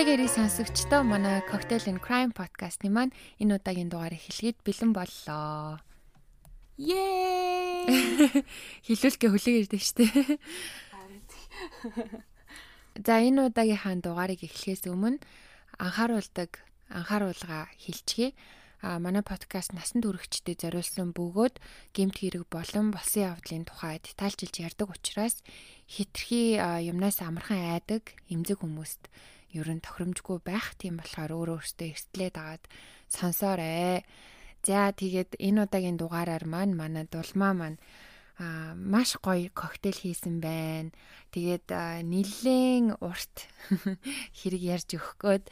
Ураг эри сонсогчдоо манай Cocktail and Crime podcast-ны маань энэ удаагийн дугаар эхлэхэд бэлэн боллоо. Yay! Хилүүлгээ хүлээг ирдэ штэ. За энэ удаагийн хаан дугаарыг эхлэхээс өмнө анхааруулдаг анхааруулга хэлчихье. А манай подкаст насан туршидтэй зориулсан бөгөөд гемт хэрэг болон болсон явдлын тухай детальчилж ярьдаг учраас хитрхи юмнаас амархан айдаг эмзэг хүмүүст ер нь тохиромжгүй байх тийм болохоор өөрөө өөртөө эртлээд агаад сонсоорой. За тэгээд энэ удаагийн дугаараар маань манай дулмаа маань а маш гоё коктейл хийсэн байна. Тэгээд нилээн урт хэрэг ярьж өгөх гээд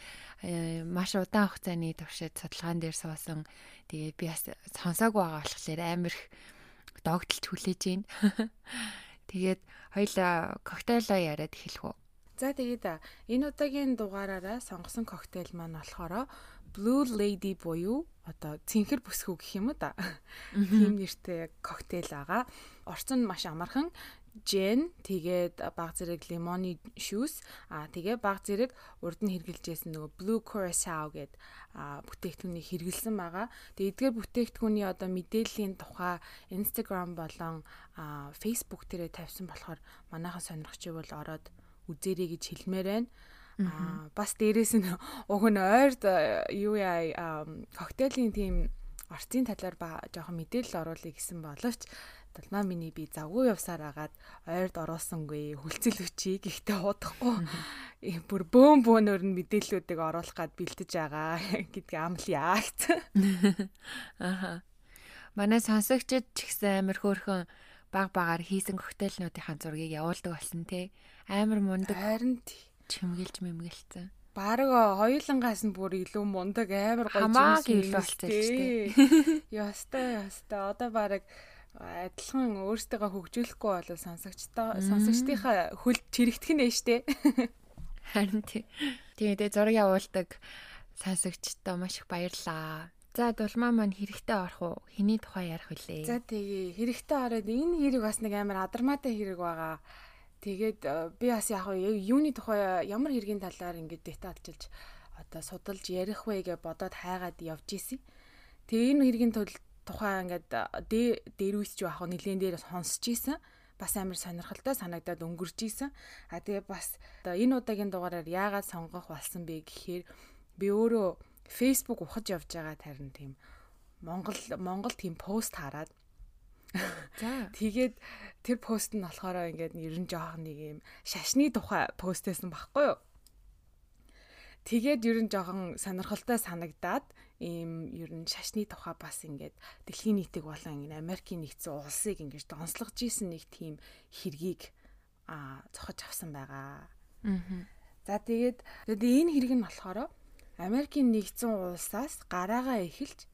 маш удаан хугацааны туршид судалгаан дээр суусан. Тэгээд би бас сонсоогүй байгаа болохоор амар их догдолж хүлээж байна. Тэгээд хоёлаа коктейлоо яриад эхэлэх үү? За тэгээд энэ удаагийн дугаараараа сонгосон коктейл маань болохоор Blue Lady буюу одоо цэнхэр бүсгүй гэх юм уу да. Тийм нэртэй коктейл байгаа. Орчин нь маш амархан жен тэгээд баг зэрэг лимоны шүүс аа тэгээ баг зэрэг урд нь хэрглэжсэн нөгөө blue curacao гэд бүтээгдэхүүнийг хэрглэсэн байгаа. Тэгээд эдгээр бүтээгдэхүүний одоо мэдээллийн тухай Instagram болон Facebook дээрээ тавьсан болохоор манайхан сонирхч бол ороод үзээрэй гэж хэлмээр байна. Аа бас дээрэс нь уг нь ойрд юу яа коктейлийн тийм орцын талаар ба жоохон мэдээлэл оруулъя гэсэн боловч Далмаа миний би завгүй явсаар агаад ойрд оруулсангүй хүлцэл өчий гэхдээ удахгүй бүр бөөм бөөнөр нь мэдээллүүдийг оруулах гад бэлдэж байгаа гэдгийг амлая гэсэн. Аха. Манай сонсогчд ч гэсэн амар хөөрхөн баг багаар хийсэн коктейлнуудын зургийг явуулдаг болсон те амар мундаг. Харин чимгэлж мэмгэлцэн. Бараг хоёулангаас нь бүр илүү мундаг амар гоё юмс болчихсон тийм. Ястай ястай. Одоо бараг адилхан өөрсдөө хөгжүүлэхгүй бол сонсогчтой сонсогчдийнхаа хөл чирэгдэх нь штэ. Харин тийм. Тэгээд зураг явуулдаг сонсогчтой маш их баярлаа. За дулмаа маань хэрэгтэй орох уу? Хэний тухай ярих вүлээ? За тэгээ хэрэгтэй ороод энэ хэрэг бас нэг амар адармаатай хэрэг байгаа. Тэгээд э, би бас яг юуны тухай ямар хэргийн талаар ингээд детальчилж одоо судалж ярих вэ гэж бодоод хайгаад явж исэн. Тэгээ энэ хэргийн тухай ингээд э, дээрүүсч яах нэлен дээр сонсч исэн. Бас амар сонирхолтой санагдаад өнгөрч исэн. А тэгээ бас энэ удаагийн дугаараар яагаад сонгох болсон бэ гэхээр би өөрөө Facebook ухаж явж байгаа тарин тийм Монгол Монгол тийм пост хараад За. Тэгээд тэр пост нь болохоор ингээд ер нь жоохон нэг юм шашны тухай постэйсэн баггүй юу? Тэгээд ер нь жоохон сонирхолтой санагдаад ийм ер нь шашны тухай бас ингээд дэлхийн нийтийг болон Америкийн нэгдсэн улсыг ингээд донслогж исэн нэг тийм хэргийг а зохиж авсан байгаа. Аа. За тэгээд тэгээд энэ хэрэг нь болохоор Америкийн нэгдсэн улсаас гараагаа эхэлж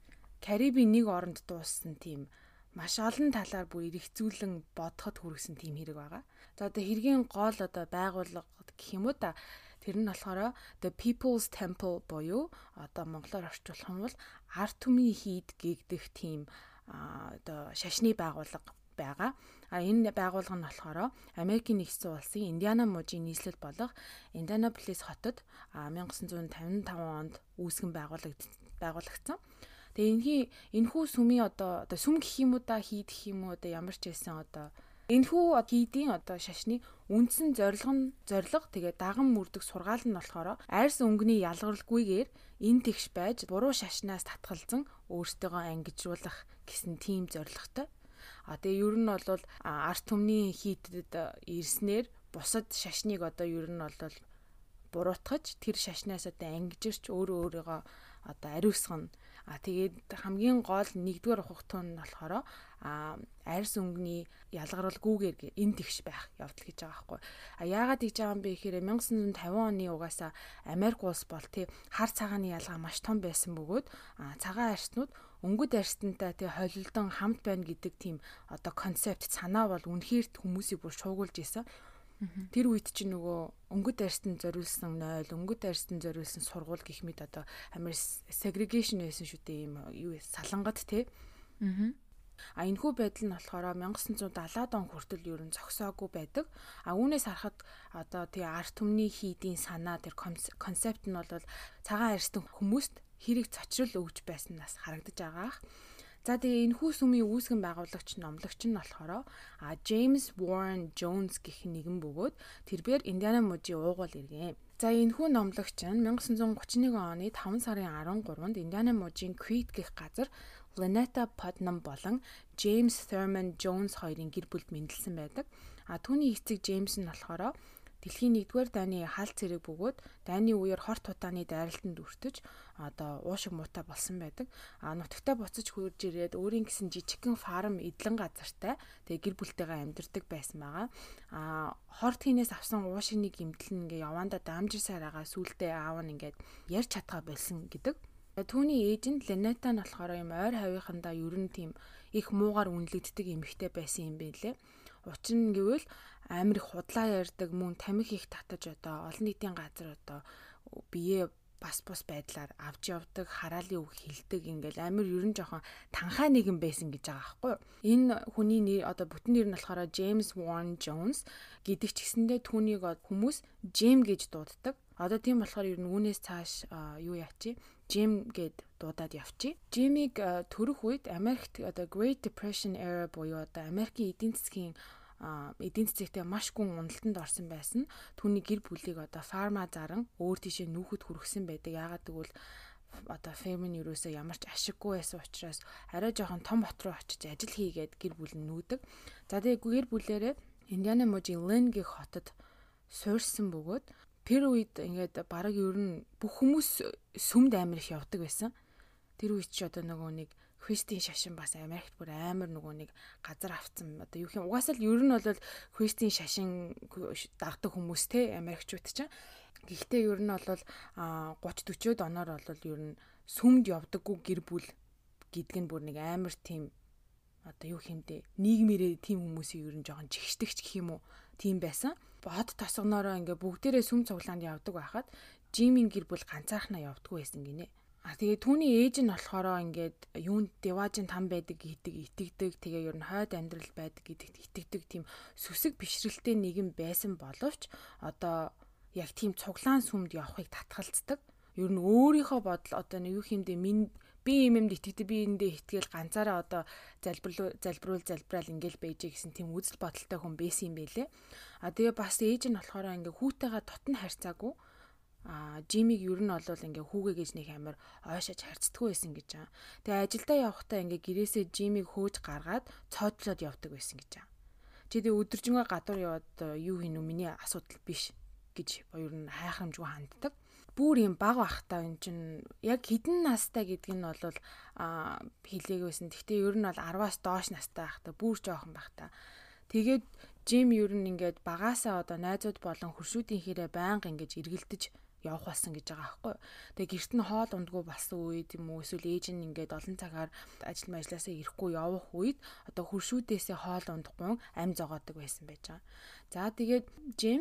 Карибын нэг оронд дууссан тийм маш олон талаар бүр эргцүүлэн бодоход хүргэсэн тийм хэрэг байгаа. За одоо хэргийн гол одоо байгууллага гэх юм уу та тэр нь болохоор the people's temple буюу одоо монголоор орчуулах юм бол арт түмний хийд гэгдэх тийм одоо шашны байгууллага байгаа. А энэ байгууллага нь болохоор Америкийн нэгдсэн улсын Индиана мужийн нийслэл болох Индианаполис хотод 1955 онд үүсгэн байгуулагдсан. Тэгээ энэхий энэхүү сүмийн одоо одоо сүм гэх юм уу да хийдэх юм уу одоо ямар ч байсан одоо энэхүү хийдийн одоо шашны үндсэн зорилго нь зорилго тэгээ даган мөрдөг сургаал нь болохоор арьс өнгөний ялгаралгүйгээр эн тэгш байж буруу шашнаас татгалзан өөртөөгөө ангижруулах гэсэн тийм зорилготой. А тэгээ ер нь бол арт түмний хийдэд ирснээр бусад шашныг одоо ер нь бол буруутгаж тэр шашнаас одоо ангижирч өөрөө өөрийгөө одоо ариусгана А тэгээд хамгийн гол нэгдүгээр ухагтун нь болохоор а арьс өнгөний ялгаралгүйгээр энэ тэгш байх явдал гэж байгаа байхгүй. А яагаад гэж байгаа юм бэ гэхээр 1950 оны угаасаа Америк улс бол тий хар цагааны ялгаа маш том байсан бөгөөд цагаан арьснууд өнгөд арьстантай тий холилдон хамт байна гэдэг тийм одоо концепт санаа бол үнэхээр хүмүүсийг бүр шуугуулж исэн. Тэр үед чинь нөгөө өнгөт арьстанд зориулсан 0, өнгөт арьстанд зориулсан сургууль гэх мэт одоо амар segregation байсан шүү дээ ийм юу салангат те. Аа. А энэхүү байдал нь болохоор 1970-аад он хүртэл ер нь зогсоогүй байдаг. А үүнээс харахад одоо тий арт түмний хийдийн санаа тэр концепт нь бол цагаан арьстан хүмүүст хэрэг цочрол өгж байснаас харагдаж байгаах. За тэгээ энэ хүү сүмийн үүсгэн байгуулагч номлогч нь болохоор а James Warren Jones гэх нэгэн бөгөөд тэрээр Индиана мужийн уугуул иргэн. За энэ хүү номлогч нь 1931 оны 5 сарын 13-нд Индиана мужийн Crete гэх газар Lynetta Putnam болон James Thurman Jones хоёрын гэр бүлд мэндэлсэн байдаг. А түүний эцэг James нь болохоор Дэлхийн 1-р дайны хаалт цэрэг бөгөөд дайны үеэр хорт тутааны дайралтанд өртөж одоо уушиг муутай болсон байдаг. А нутагтаа буцаж хурж ирээд өөрийн гэсэн жижигхэн фарм эдлэн газартай тэгээ гэр бүлтэйгээ амьдардаг байсан байгаа. А хорт хийнээс авсан уушигныг имдлэн ингээ яванда дамжирсаар байгаа сүултээ аав нь ингээд ярьж чадгаа болсон гэдэг. Түүний ээж нь Ленета нь болохоор юм ойр хавийнхандаа ер нь тийм их муугар үнэлэгддэг эмэгтэй байсан юм байлээ. Учир нь гэвэл амар их худлаа ярьдаг мөн тамхи их татаж одоо олон нийтийн газар одоо бие бас бус байдлаар авч явдаг хараалын үг хилдэг ингээл амар ерөн жоохон танхаа нэгэн байсан гэж байгаа байхгүй юу. Энэ хүний нэр одоо бүтэн нэр нь болохоор James Warren Jones гэдэг ч гэсэндээ түүнийг хүмүүс Jim гэж дууддаг. Одоо тийм болохоор ер нь үүнээс цааш юу яачи Jim гэд дуудаад явчих. Jimmy-г төрөх үед Америкт одоо Great Depression era буюу одоо Америкийн эдийн засгийн эдийн засгтээ маш гүн уналтанд орсон байсан. Түүний гэр бүлийг одоо фарма заран өөр тийшээ нүүхэд хүргэсэн байдаг. Яагаад гэвэл одоо фемин юусоо ямар ч ашиггүй байсан учраас арай жоохон том бот руу очиж ажил хийгээд гэр бүл нь нүүдэг. За тэгээ гэр бүлээрээ Индиана мужийн Лен гэх хотод суурьсан бөгөөд тэр үед ингээд бараг ер нь бүх хүмүүс сүмд амир их явдаг байсан. Тэр үед ч одоо нөгөө нэг Христийн шашин бас Америкт бүр амар нөгөө нэг газар авцсан. Одоо юу юм угаасаа л ер нь бол Христийн шашин дагдаг хүмүүс те Америкчууд чинь. Гэхдээ ер нь бол 30 40-од оноор бол ер нь сүмд явдаггүй гэр бүл гэдг нь бүр нэг амар тийм одоо юу хэмдэ нийгмээрээ тийм хүмүүсийг ер нь жоохон жигшдэгч гэх юм уу тийм байсан. Бод тосгоноороо ингээ бүгдээрээ сүм цуглаанд явдаг байхад Жимийн гэр бүл ганцаархнаа явдггүй байсан гинэ. А тэгээ түүний ээж нь болохоор ингээд юунд деважин там байдаг гэдэг итгэдэг. Тэгээ ер нь хойд амьдрал байдаг гэдэгт итгэдэг тийм сүсэг бишрэлтэй нэгэн байсан боловч одоо яг тийм цуглаан сүмд явахыг татгалцдаг. Ер нь өөрийнхөө бодол одоо нэг юу хэмдэ минь би юм юмд итгэдэг би эндээ итгэл ганцаараа одоо залбирлуу залбируул залбираал ингээл байжээ гэсэн тийм үзэл бодолтой хүн байсан юм байлээ. А тэгээ бас ээж нь болохоор ингээ хүүтэйгээ дотн харьцаагүй а Жимиг ер нь бол ингээ хүүгээ гэж нэг амар ойшож харцдаггүй байсан гэж байгаа. Тэгээ ажилдаа явахдаа ингээ гэрээсээ Жимиг хөөж гаргаад цоодлоод явдаг байсан гэж байгаа. Чи тэгээ өдөржингөө гадуур яваад юу хийнү миний асуудал биш гэж ер нь хайхрамжгүй ханддаг. Бүүр юм баг бахтаа эн чин яг хідэн настай гэдэг нь бол а хилээгүйсэн. Гэхдээ ер нь бол 10-аас доош настай байхдаа бүр жоохон байхдаа. Тэгээд Жим ер нь ингээд багаасаа одоо найзууд болон хуршүүдийн хэрэг байнга ингэж эргэлдэж явах болсон гэж байгаа байхгүй. Тэгээ гэрт нь хоол ундгүй болсон үед юм уу эсвэл ээж нь ингээд олон цагаар ажил мажлаасаа ирэхгүй явах үед одоо хуршүүдээсээ хоол ундахгүй ам зогоодог байсан байж байгаа. За тэгээд Jim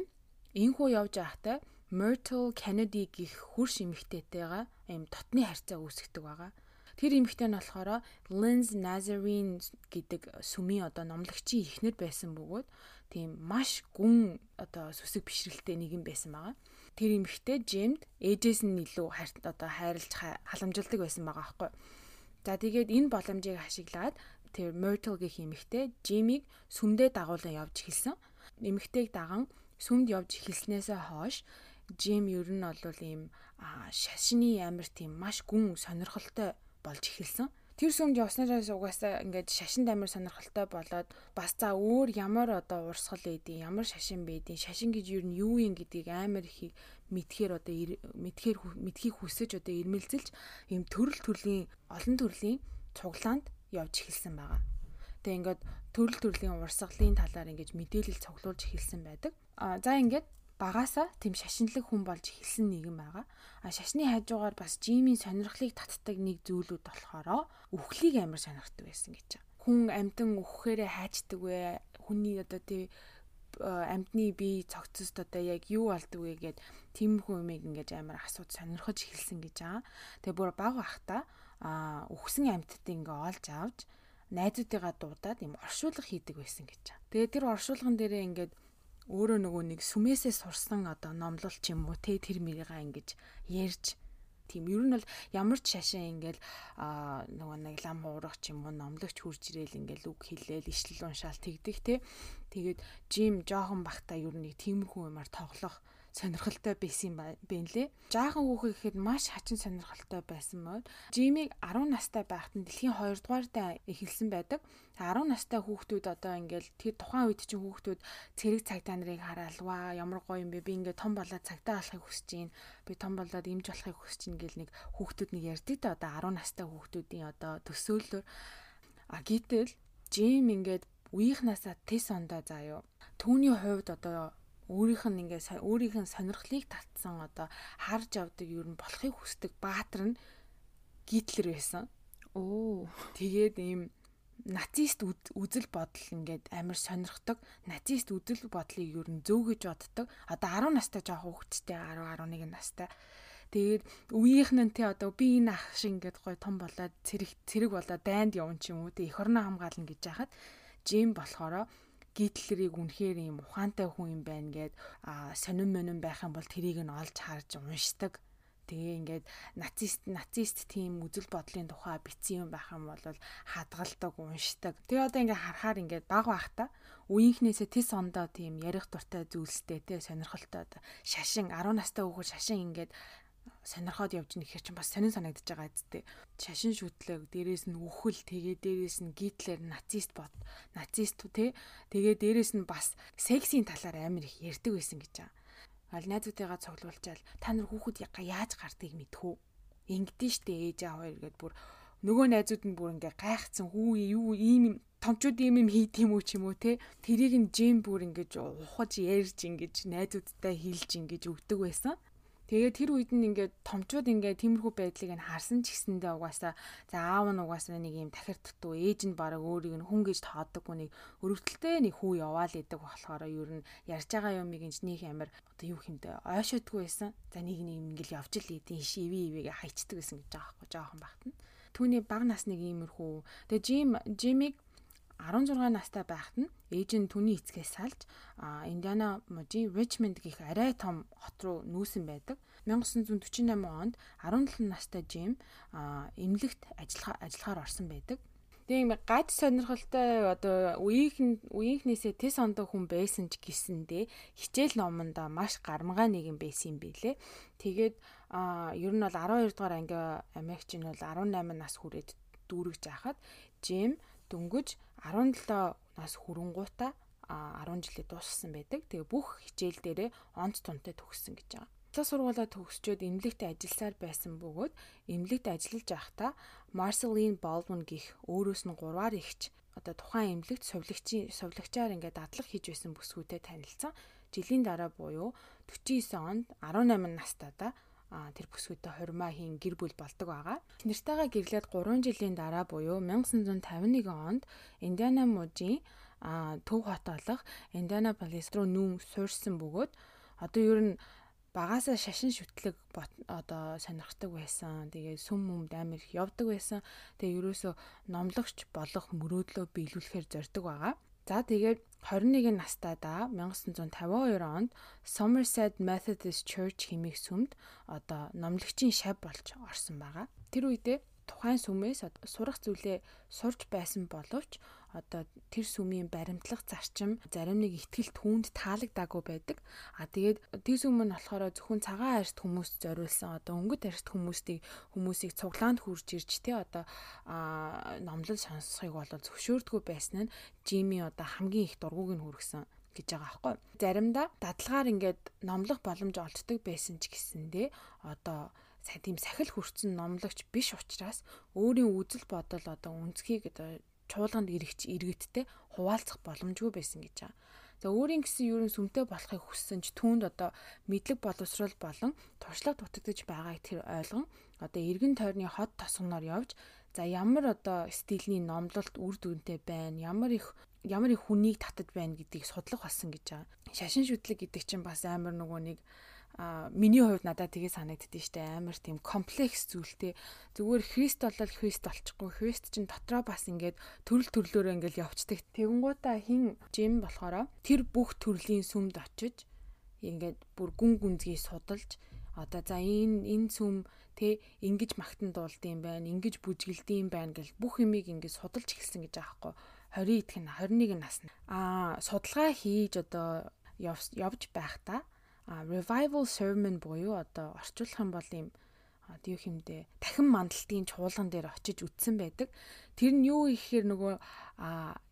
энхүү явж байхдаа Myrtle Kennedy гих хурш эмэгтэйтэйгээ ийм дотны харьцаа үүсгдэг байгаа. Тэр эмэгтэй нь болохоор Linz Nazarene гэдэг сүмийн одоо номлогчийн ихнэр байсан бөгөөд тийм маш гүн одоо сүсэг бишрэлтэй нэгэн байсан байгаа тэр эмэгтэй Жимд ээжээс нь илүү хайрт одоо хайрлж халамжилдаг байсан байгаа байхгүй. За тэгээд энэ боломжийг ашиглаад тэр Myrtle гэх эмэгтэй Жимиг сүмдээ дагуулan явж эхэлсэн. Эмэгтэйг даган сүмд явж эхэлснээсээ хойш Жим ер нь бол ийм шашны амир тийм маш гүн сонирхолтой болж эхэлсэн тэр сүмд явснараас угаасаа ингээд шашин амар сонирхолтой болоод бас за өөр ямар одоо урсгал ээдийн ямар шашин бэдийн шашин гэж юу нь юу юм гэдгийг амар их мэдхээр одоо мэдхээр мэдхийг хүсэж одоо ирмэлзэлж ийм төрөл төрлийн олон төрлийн цуглаанд явж эхэлсэн байгаа. Тэгээ ингээд төрөл төрлийн урсгалын талаар ингэж мэдээлэл цуглуулж эхэлсэн байдаг. А за ингээд багаасаа тэм шашинлаг хүн болж эхэлсэн нэгэн байгаа. А шашны хажуугаар бас жимийн сонирхлыг татдаг нэг зүйлүүд болохоро үхлийг амар сонирхдаг байсан гэж байна. Хүн амтан үхэхээрээ хайчдаг вэ? Хүний одоо тий амтны бие цогцост одоо яг юу болдог вэ гэд тиймэрхүү юмыг ингэж амар асууд сонирхож эхэлсэн гэж байгаа. Тэгээ бүр баг бахта а үхсэн амттыг ингээ олж авч найзуудыгаа дуудаад юм оршуулга хийдэг байсан гэж. Тэгээд тэр оршуулган дээрээ ингээд өөрөө нөгөө нэг сүмээсээ сурсан одоо номлол ч юм уу те тэр мэрийга ингэж ярьж тийм ер нь бол ямар ч шашин ингээл а нөгөө нэг лам уурах ч юм уу номлогч хурж ирээл ингээл үг хэлээл ишлэл уншаал тэгдэх те тэгээд жим жоохон бахта ер нь тиймэрхүү юмар тоглох сонирхолтой байсан юм лээ. Жаахан хүүхэд гэхэд маш хачин сонирхолтой байсан мод. Жимиг 10 настай байхад нь дэлхийн 2 дугаартай эхэлсэн байдаг. 10 настай хүүхдүүд одоо ингээл тэр тухайн үед чинь хүүхдүүд цэрэг цагдаа нарыг хараалва ямар гоё юм бэ би ингээд том болоод цагдаа болохыг хүсэж байна. Би том болоод имж болохыг хүсэж байна гэл нэг хүүхдүүд нэг ярьдаг да одоо 10 настай хүүхдүүдийн одоо төсөөллөөр а гítэл Жим ингээд үеийнхнасаа тес ондоо заяо. Түүний хувьд одоо өөрийнх нь ингээ өөрийнх нь сонирхлыг татсан одоо харж авдаг юу н болохыг хүсдэг баатар нь гитлер байсан. Оо. Тэгээд ийм нацист үзэл бодол ингээд амар сонирхдаг. Нацист үзэл бодлыг юу н зөв гэж боддог. Одоо 10 настай жоох хүүхэдтэй 10 11 настай. Тэгээд үеийнх нь те одоо би энэ ах шиг ингээд гой том болоод цэрэг цэрэг болоод дайнд явна ч юм уу те эх орноо хамгаална гэж яхад Жим болохоро гитлерийг үнэхээр юм ухаантай хүн юм байна гэд сонин монин байх юм бол тэрийг нь олж харж уншдаг. Тэгээ ингээд нацист нацист тийм үзэл бодлын тухай бичсэн юм байх юм бол хадгалдаг, уншдаг. Тэгээ одоо ингээд харахаар ингээд баг байхта үеийнхнээсээ тис ондоо тийм ярих дуртай зүйлстэй те сонирхолтой шашин 10 настай хүүхэд шашин ингээд сонирхоод явж нэхэр чинь бас сонин санагдаж байгаа зү. Шашин шүтлэг, дээрээс нь үхэл, тэгээ дээрээс нь гитлер, нацист бод, нацист тий. Тэгээ дээрээс нь бас сексийн талаар амар их ярьдаг байсан гэж байгаа. Аль найзуудыгаа цуглуулчаал та нар хүүхэд яаж гардыг мэдхүү. Ингэдэж штэ ээж аа хоёр гэдээ бүр нөгөө найзууд нь бүр ингээ гайхацсан хүү юу ийм томчууд ийм юм хийд юм уу ч юм уу те тэрийг нь жим бүр ингэж ухаж ярьж ингэж найзуудтай хэлж ингэж өгдөг байсан Тэгээд тэр үед нь ингээд томчууд ингээд тиймэрхүү байдлыг нь харсан ч гэсэндээ угаасаа за аав нь угаасаа нэг юм тахир дутуу ээж нь бараг өөрийг нь хүн гэж тооддоггүй нэг өрөвдөлтэй нэг хүү яваал идэг болохоор ер нь ярьж байгаа юмыг инжнийх амар одоо юу хэмдэ ойшоодгүй байсан. За нэг нэг ингээл явж л идэв шиви ивэгээ хайчдаг байсан гэж байгаа байхгүй жоохон багт нь. Түүний баг насны иймэрхүү. Тэгээ Жим Жимиг 16 настай байхад нь ээж нь түүний эцгээс салж Индиана мужийн Ричмонд гих арай том хот руу нүүсэн байдаг. 1948 онд 17 настай Жим эмнэлэгт ажиллахаар орсон байдаг. Тийм гад сонирхолтой одоо үеийнх үеийнхнээсээ тис ондоо хүн байсан ч гэсэндээ хичээл номонда маш гармгаа нэгэн байсан юм билэ. Тэгээд ер нь бол 12 дугаар анги Америкч нь бол 18 нас хүрээд дүүргэж байхад Жим дөнгөж 17 нас хүрэнгуудаа 10 жилээ дууссан байдаг. Тэгээ бүх хичээл дээрээ онц тунтай төгссөн гэж байгаа. Цаа сургуулаа төгсчөөд эмнэлэгт ажилласаар байсан бөгөөд эмнэлэгт ажиллаж байхдаа Marceline Baldwin гих өөрөөс нь 3-аар ихч одоо тухайн эмнэлэгт сувлагчийн сувлагчаар ингээд дадлаг хийж байсан бүсгүүтэй танилцсан. Жилийн дараа буюу 49 онд 18 настайдаа тэр бүсгүйтэй хурмаа хийн гэр бүл болдог байгаа. Нэртэйгээ гэрлээд 3 жилийн дараа буюу 1951 онд Индиана мужийн төв хот болох Индианаполис руу нүүн суурьсан бөгөөд одоо ер нь багаасаа шашин шүтлэг одоо сонирхдаг байсан. Тэгээ сүм мүмд амар их явдаг байсан. Тэгээ ерөөсө номлогч болох мөрөөдлөө биелүүлэхээр зорддог байгаа. За тэгээд 21 настайдаа 1952 онд Somerset Methodist Church хэмээх сүмд одоо номлогчийн шав болж орсон байгаа. Тэр үедээ тухайн сүмээс сурах зүйлээ сурч байсан боловч одоо тэр сүмийн баримтлах зарчим зарим нэг ихтгэл түүнд таалагдаагүй байдаг. А тэгээд тэр сүм нь болохоор зөвхөн цагаан арьст хүмүүс зориулсан одоо өнгөт арьст хүмүүстийг хүмүүсийг цуглаанд хурж ирж те одоо номлол сонсохыг бол зөвшөөрдгөө байсан нь Жими одоо хамгийн их дургуг нь хүргэсэн гэж байгаа аахгүй. Заримдаа дадлагаар ингээд номлох боломж олддог байсан ч гэсэндээ одоо тийм сахил хүрцэн номлогч биш учраас өөрийн үзэл бодол одоо үнцгийг одоо чуулганд ирэгч иргэдтэй хуваалцах боломжгүй байсан гэж байгаа. За өөрийн гэсэн ерөн сүмтэй болохыг хүссэн ч түүнд одоо мэдлэг боловсрол болон туршлага дутагдж байгааг тэр ойлгон одоо эргэн тойрны хот тосгоноор явж за ямар одоо стилийн номлолт үр дүнтэй байна ямар их ямар их хүнийг татаж байна гэдгийг судлах болсон гэж байгаа. Шашин шүтлэг гэдэг чинь бас амар нөгөө нэг а миний хувьд надад тгээ санагддээ штэ. Амар тийм комплекс зүйлтэй. Зүгээр Христ болол Христ болчихгүй. Христ чинь дотроо бас ингээд төрөл төрлөөрөө ингээд явцдаг. Тэгэнгуутаа хин жим болохоор тэр бүх төрлийн сүмд очиж ингээд бүр гүн гүнзгий судалж одоо за энэ энэ сүм тэ ингэж магтан дуулдсан байна ингэж бүжгэлдэм байна гэл бүх юмыг ингээд судалж эхэлсэн гэж аахгүй. 20 идэх нь 21 нас аа судалгаа хийж одоо явж байхдаа revival sermon буюу одоо орчуулах юм бол ийм юу хэмдэ дахин мандалтын чуулган дээр очиж үтсэн байдаг. Тэр нь юу ихээр нөгөө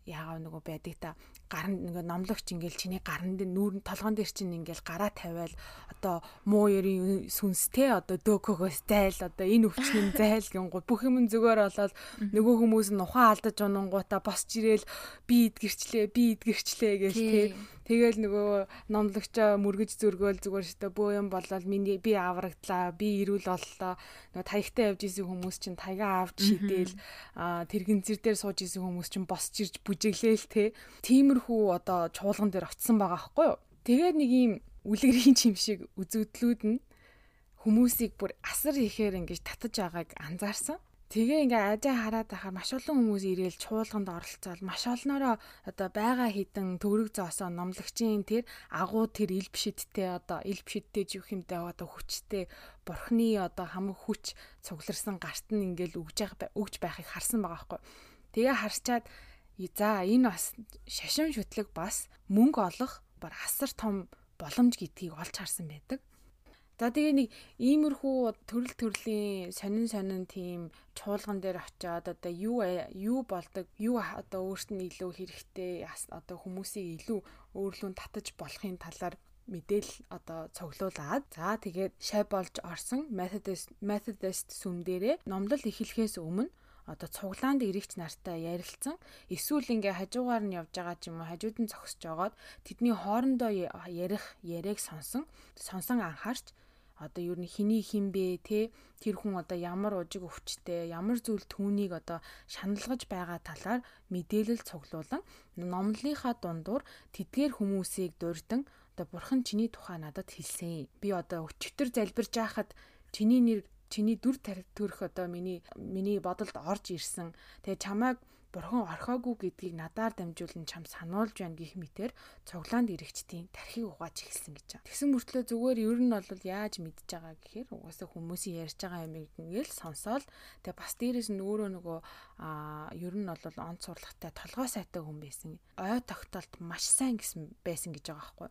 яагаад нөгөө байдаг та? Гаран ингээ номлогч ингээл чиний гаран дээр нүүрэн толгоон дээр чинь ингээл гараа тавиал одоо муу ерийн сүнстэй одоо дөөхөөс зайл одоо энэ өвчнэн зайл гингу бүх юм зүгээр болоод нөгөө хүмүүс нь ухаан алдаж унангуудаа босч ирээл би идгэрчлээ би идгэрчлээ гэж тий. Тэгэл нөгөө номлогчоо мөргөж зөргөөл зүгээр штэ бөө юм болол миний би аврагдлаа би ирүүл боллоо. Нөгөө таягтай явж исэн хүмүүс чинь таяга авч шидээл тэрэгэн зэр дээр сууж исэн хүмүүс чинь босч ирж бүжиглээл те тиймэрхүү одоо чуулган дээр очисон байгаа байхгүй юу. Тэгээд нэг юм үлгэрийн чим шиг үзүүдлүүд нь хүмүүсийг бүр асар ихээр ингэж татаж байгааг анзаарсан. Тэгээ ингээ ажаа хараад байхаар маш олон хүмүүс ирээл чуулганд оролцоод маш олноороо одоо байгаа хідэн төгрөг зоосоо номлогчийн тэр агуу тэр ил бишидтэй одоо ил бишидтэй жив хэмтэй одоо хүчтэй бурхны одоо хамаг хүч цугларсан гарт нь ингээл өгж өгж байхыг харсан байгаа байхгүй. Тэгээ харчаад за энэ бас шашин шүтлэг бас мөнгө олох бар асар том боломж гэдгийг олж харсан байдаг. За тэгээ нэг иймэрхүү төрөл төрлийн сонин сонин тийм чуулган дээр очиод одоо юу юу болдог юу одоо өөрт нь илүү хэрэгтэй одоо хүмүүсийг илүү өөрлөнд татаж болохын талаар мэдээлэл одоо цуглуулад. За тэгээд шай болж орсон Methodist Methodist сүм дээрээ номлол эхлэхээс өмнө одоо цуглаанд ирэгч нартай ярилцсан. Эсвэл ингээ хажуугаар нь явж байгаа ч юм уу хажууд нь зогсож жагаад тэдний хоорондоо ярих яриаг сонсон сонсон анхаарч одоо юу н хиний хинбэ те тэр хүн одоо ямар ужиг өвчтэй ямар зүйл түүнийг одоо шаналгаж байгаа талаар мэдээлэл цуглуулan номлынхаа дундуур тэдгээр хүмүүсийг дурдан одоо бурхан чиний тухай надад хэлсэн би одоо өчтөр залбирж байхад чиний нэр чиний дүр төрх одоо миний миний бодолд орж ирсэн. Тэгээ чамайг бурхан орхоогүй гэдгийг надаар дамжуулан чам сануулж байна гэх мэтэр цуглаанд ирэгчдийн тархийг угааж эхэлсэн гэж байна. Тэгсэн мөртлөө зүгээр ер нь бол яаж мэдж байгаа гэхээр угаасаа хүмүүсийн ярьж байгаа юмыг ингээл сонсоол тэгээ бас дээрэс нь өөрөө нөгөө ер нь бол онц сурлагтай толгой сайтай хүн байсан. Ой тогтолт маш сайн гэсэн байсан гэж байгаа байхгүй.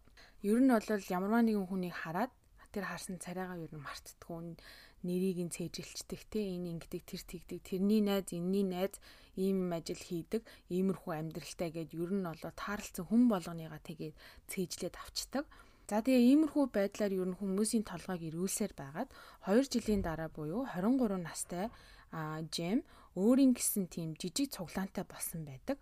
Ер нь бол ямарваа нэгэн хүнийг хараад тэр харсан царайгаа ер нь мартдаггүй нэрийг нь цээжилчдэг те энэ ингэдэг тэр тэгдэг тэрний найз энэний найз ийм ажил хийдэг иймэрхүү амьдралтай гэд ер нь болоо таарлцсан хүн болгоныгаа тэгээд цээжлээд авчдаг. За тэгээ иймэрхүү байдлаар ер нь хүмүүсийн толгойг ирүүлсээр байгаад 2 жилийн дараа буюу 23 настай Джем өөрийн гэсэн тийм жижиг цуглаантай болсон байдаг.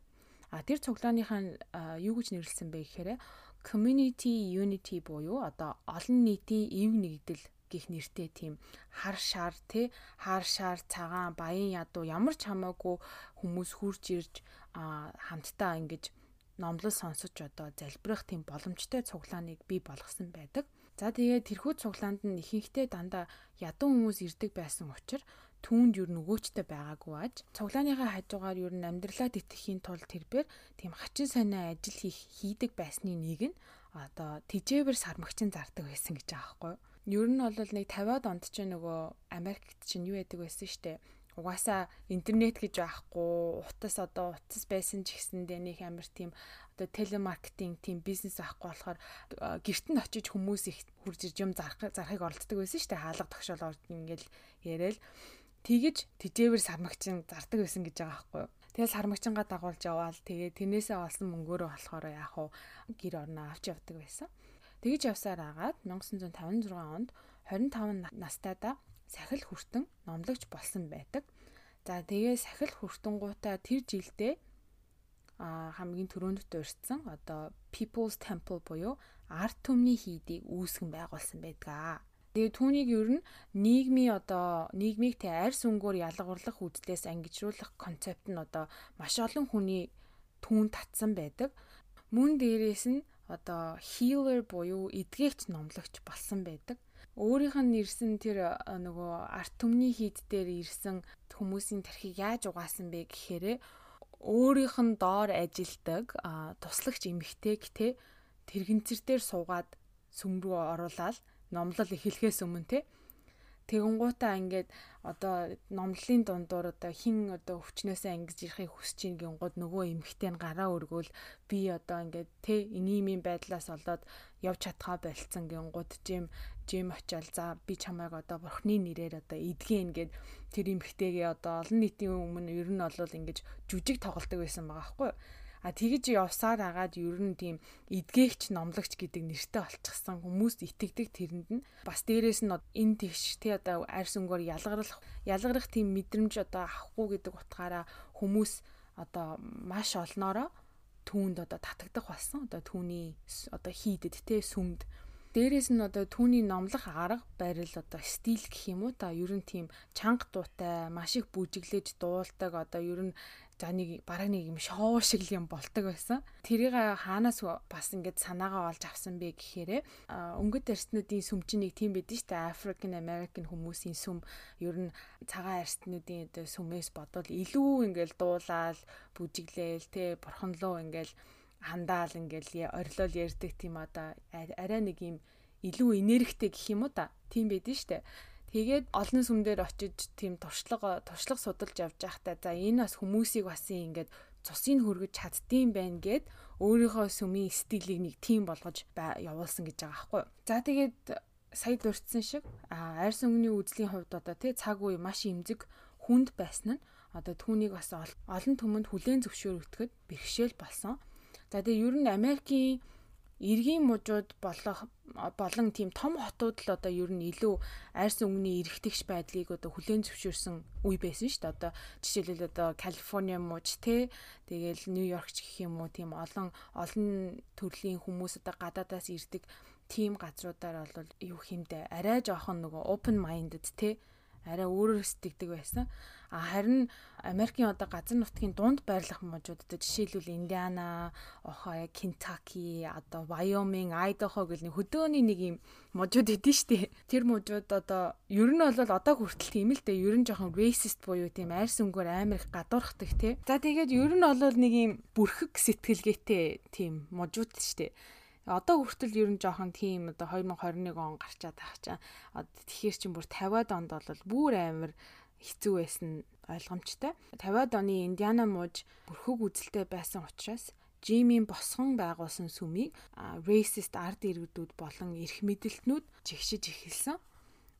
А тэр цуглааныхаа юу гэж нэрлсэн бэ гэхээр community unity буюу одоо олон нийтийн эв нэгдэл гих нэртэй тийм хар шар тэ? Хар шар цагаан баян ядуу ямар ч хамаагүй хүмүүс хурж ирж хамтдаа ингэж номлол сонсож одоо залбирах тийм боломжтой цуглааныг бий болгосон байдаг. За тэгээд тэрхүү цуглаанд нь ихэнхдээ дандаа ядуу хүмүүс ирдэг байсан учраас түүнд юу нөгөөчтэй байгаагүй аж цуглааныхаа хажуугаар юу амьдралаа тэтгэхийн тулд тэрбэр тийм хачин санаа ажил хийх хийдэг байсны нэг нь одоо тижээвэр сармагчин зардаг байсан гэж байгаа байхгүй Ер нь бол нэг 50-аад онд ч нөгөө Америкт чинь юу яадаг байсан штэ. Угаасаа интернет гэж байхгүй, утас одоо утас байсан ч гэсэндээ нэг амар тийм одоо телемаркетинг тийм бизнес авахгүй болохоор гэрт нь очиж хүмүүс их хурж ирж юм зарах зарахыг оролддог байсан штэ. Хаалга тогшоол орд ингээл яриад тэгэж тижээвэр сармагчин зардаг байсан гэж байгаа байхгүй юу. Тэгэл сармагчингаа дагуулж яваал тэгээ тэрнээсээ олсон мөнгөөрөө болохоор яах вэ гэр орноо авч явдаг байсан. Тэгж явсаар агаад 1956 онд 25 настайдаа сахил хүртэн номлогч болсон байдаг. За тэгээ сахил хүртэнгуудаа тэр жилдээ а хамгийн түрүүнд дурдсан одоо People's Temple буюу арт түмний хийдийг үүсгэн байгуулсан байдаг. Тэгээ түүнийг ер нь нийгмийн одоо нийгмийг тэ арьс өнгөөр ялгарлах үзлээс ангижруулах концепт нь одоо маш олон хүний түүн татсан байдаг. Мөн дээрээс нь одоо healer буюу эдгээгч номлогч болсон байдаг. Өөрийнх нь ирсэн тэр нөгөө арт түмний хийд дээр ирсэн хүмүүсийн тархийг яаж угаасан бэ гэхээр өөрийнх нь доор ажилдаг туслагч эмэгтэйг те тэрэгэнцэр дээр суугаад сүм рүү оруулаад номлол эхлэхээс өмнө те Тэгэнгуутаа ингээд одоо номлолын дундуур одоо хин одоо өвчнөөсөө ангиж ирэхийг хүсэж ийн гингууд нөгөө эмхтэй нь гараа өргөөл. Би одоо ингээд тэ ингийн байдлаас олоод явж чадхаа болцсон гингууд жим жим очиал за би чамайг одоо бурхны нэрээр одоо эдгэн ингээд тэр эмхтэйгээ одоо олон нийтийн өмнө ер нь бол ингэж жүжиг тоглолдог байсан байгаа байхгүй юу А тэгж явсаар агаад ер нь тийм эдгээгч номлогч гэдэг нэртэй олчихсан. Хүмүүс итгэдэг тэрэнд нь бас дээрэс нь энэ тэгш тий одоо арьс өнгөөр ялгарах ялгарах тийм мэдрэмж одоо авахгүй гэдэг утгаараа хүмүүс одоо маш олноороо түүнд одоо татагдах болсон. Одоо түүний одоо хийдэд тий сүмд. Дээрээс нь одоо түүний номлох арга барил одоо стил гэх юм уу? Та ер нь тийм чанга дуутай маш их бүжиглэж дуулдаг. Одоо ер нь за нэг бараг нэг юм шоу шиг юм бол ตก байсан. Тэрийг хаанаас бас ингээд санаагаа олж авсан бэ гэхээр өнгөт арстнуудын сүм чинь нэг тийм байдэн штэ African American хүмүүсийн сүм. Ер нь цагаан арстнуудын сүмээс бодвол илүү ингээд дуулаад бүжиглээл те бурханлуу ингээд хандаал ингээл орилол ярьдаг тийм одоо арай нэг юм илүү энергтэй гэх юм уу та? Тийм байдэн штэ Тэгээд олон сүмдэр очиж тийм туршлага туршлага судалж явж байхдаа за энэ бас хүмүүсийг бас ингээд цусыг хөргөж чаддсан байх гэд өөрийнхөө сүмийн стилийг нэг тийм болгож явуулсан гэж байгаа байхгүй. За тэгээд сая дурдсан шиг арьс өнгөний үзлийн хувьд одоо тий цаг үе маш имзэг хүнд байсан нь одоо түүнийг бас олон түмэнд хүлээн зөвшөөрөгдөхөд бэрхшээл болсон. За тэгээ ер нь Америкийн эргийн мужууд болох болон тийм том хотууд л одоо ер нь илүү арьс өнгөний эргэтгэж байдлыг одоо хүлээн зөвшөөрсөн үе байсан шүү дээ. Одоо жишээлбэл одоо Калифорни муж те тэгэл Нью-Йорк ч гэх юм уу тийм олон олон төрлийн хүмүүс одоо гадаадаас ирдэг тийм газруудаар бол юу хэмдэ арай жоохон нөгөө open minded те арай өөрөөр сэтгэдэг байсан. А харин Америкийн одоо газар нутгийн дунд байрлах мужуудад жишээлбэл Индиана, Ohio, Kentucky, одоо Wyoming, Idaho гэл нэг хөдөөний нэг юм мужууд идэв штэ. Тэр мужууд одоо ер нь бол одоо хүртэл тийм л дээ. Ер нь жоохон racist буюу тийм арьс өнгөөр амар их гадуурхдаг тий. За тэгээд ер нь бол нэг юм бүрхэг сэтгэлгээтэй тийм мужууд штэ одоо хүртэл ер нь жоохон тийм одоо 2021 он гарчаад байгаа чаа. Тэгэхээр чин бүр 50-аад онд бол бүр амар хэцүү байсан ойлгомжтой. 50-аад оны Индиана мууж бүрхэг үзэлтэй байсан учраас Жимийн босгон байгуулсан сүмийг racist ард иргэдүүд болон эрх мэдэлтнүүд жигшиж эхэлсэн.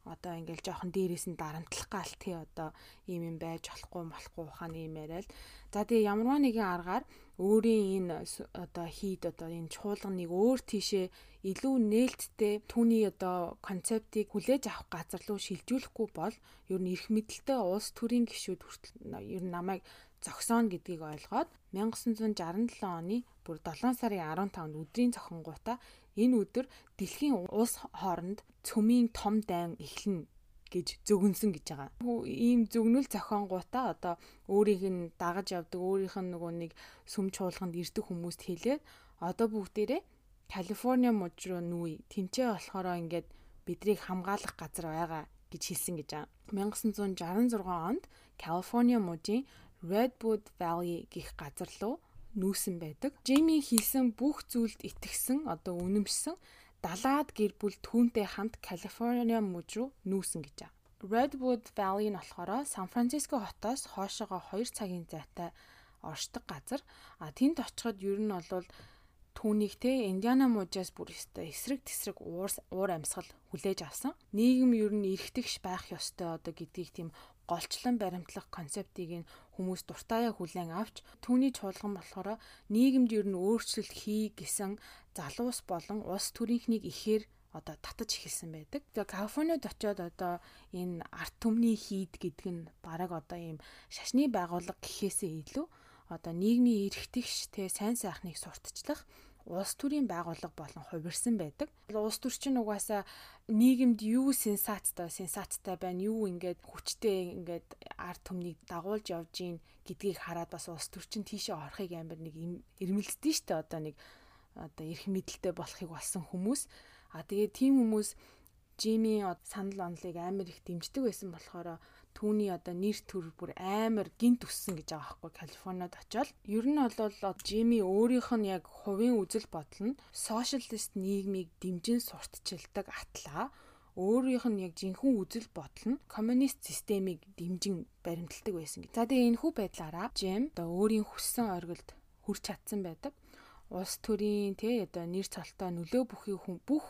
Одоо ингээл жоохон дээрээс нь дарамтлах гал тий одоо ийм юм байж болохгүй болохгүй ухааны юм яриад. За тэгээ ямарваа нэгэн аргаар өөрийн энэ одоо хийд одоо энэ чуулганыг өөр тийшээ илүү нээлттэй түүний одоо концептыг хүлээж авах газар руу шилжүүлэхгүй бол ер нь эрх мэдэлтэй улс төрийн гишүүд хүртэл ер нь намайг зогсооно гэдгийг ойлгоод 1967 оны бүр 7 сарын 15-нд өдрийн зохингуудаа энэ өдөр дэлхийн улс хооронд цөмийн том дайн эхлэнэ гэж зөгнсөн гэж байгаа. Ийм зөгнөл зохионгуудаа одоо өөрийг нь дагаж явдаг өөрийнх нь нөгөө нэг сүм чуулганд ирдэг хүмүүст хэлээд одоо бүгдээрээ Калифорни муж руу нүүе. Тинчээ болохоро ингээд бидрийг хамгаалах газар байгаа гэж хэлсэн гэж байна. 1966 онд Калифорни мужийн Redwood Valley гих газар руу нүүсэн байдаг. Джейми хийсэн бүх зүйлд итгэсэн одоо үнэмшсэн далаад гэр бүл түүнтэй хамт Калифорни мужи руу нүүсэн гэж байна. Redwood Valley нь болохоор Сан Франциско хотоос хоошоогоо 2 цагийн зайтай оршдог газар. А тэнд очиход ер нь бол түүнийг те Индиана мужаас бүр өстой эсрэг тесрэг уур уур амьсгал хүлээж авсан. Нийгэм ер нь эргэтгэж байх ёстой одоо гэдгийг тийм голчлон баримтлах концептыг нь хүмүүс дуртаяа хүлээн авч түүний чуулган болохоор нийгэмд ер нь өөрчлөлт хий гэсэн залуус болон улс төрийнхнийг ихээр одоо татаж эхэлсэн байдаг. Тэгээ Калифорнид очиод одоо энэ арт түмний хийд гэдэг нь бараг одоо ийм шашны байгууллага гэхээсээ илүү одоо нийгмийн эрхтгч те сайн сайхныг сурталчлах улс төрийн байгууллага болон хувирсан байдаг. Улс төр чинь угаасаа нийгэмд юу сенсацтай сенсацтай байна, юу ингээд хүчтэй ингээд ард түмнийг дагуулж явж гин гэдгийг хараад бас улс төр чинь тийшээ орохыг амар нэг ирмэлдсэн шүү дээ. Одоо нэг одоо эрх мэдэлтэй болохыг болсон хүмүүс. А тэгээ тийм хүмүүс Жими санал онолыг амар их дэмждэг байсан болохоор түүний одоо нэр төр бүр амар гинт өссөн гэж байгаа байхгүй Калифорниад очиод ер нь бол Жими өөрийнх нь яг хувийн үзэл бодол нь сошиалист нийгмийг дэмжин сурталчилдаг атлаа өөрийнх нь яг жинхэнэ үзэл бодол нь коммунист системийг дэмжин баримталдаг байсан гэж. За тэгээ энэ хүү байдлаараа Жим одоо өөрийн хүссэн оргилд хүрч чадсан байдаг. Улс төрийн тий одоо нэр цолтой нөлөө бүхий хүн бүх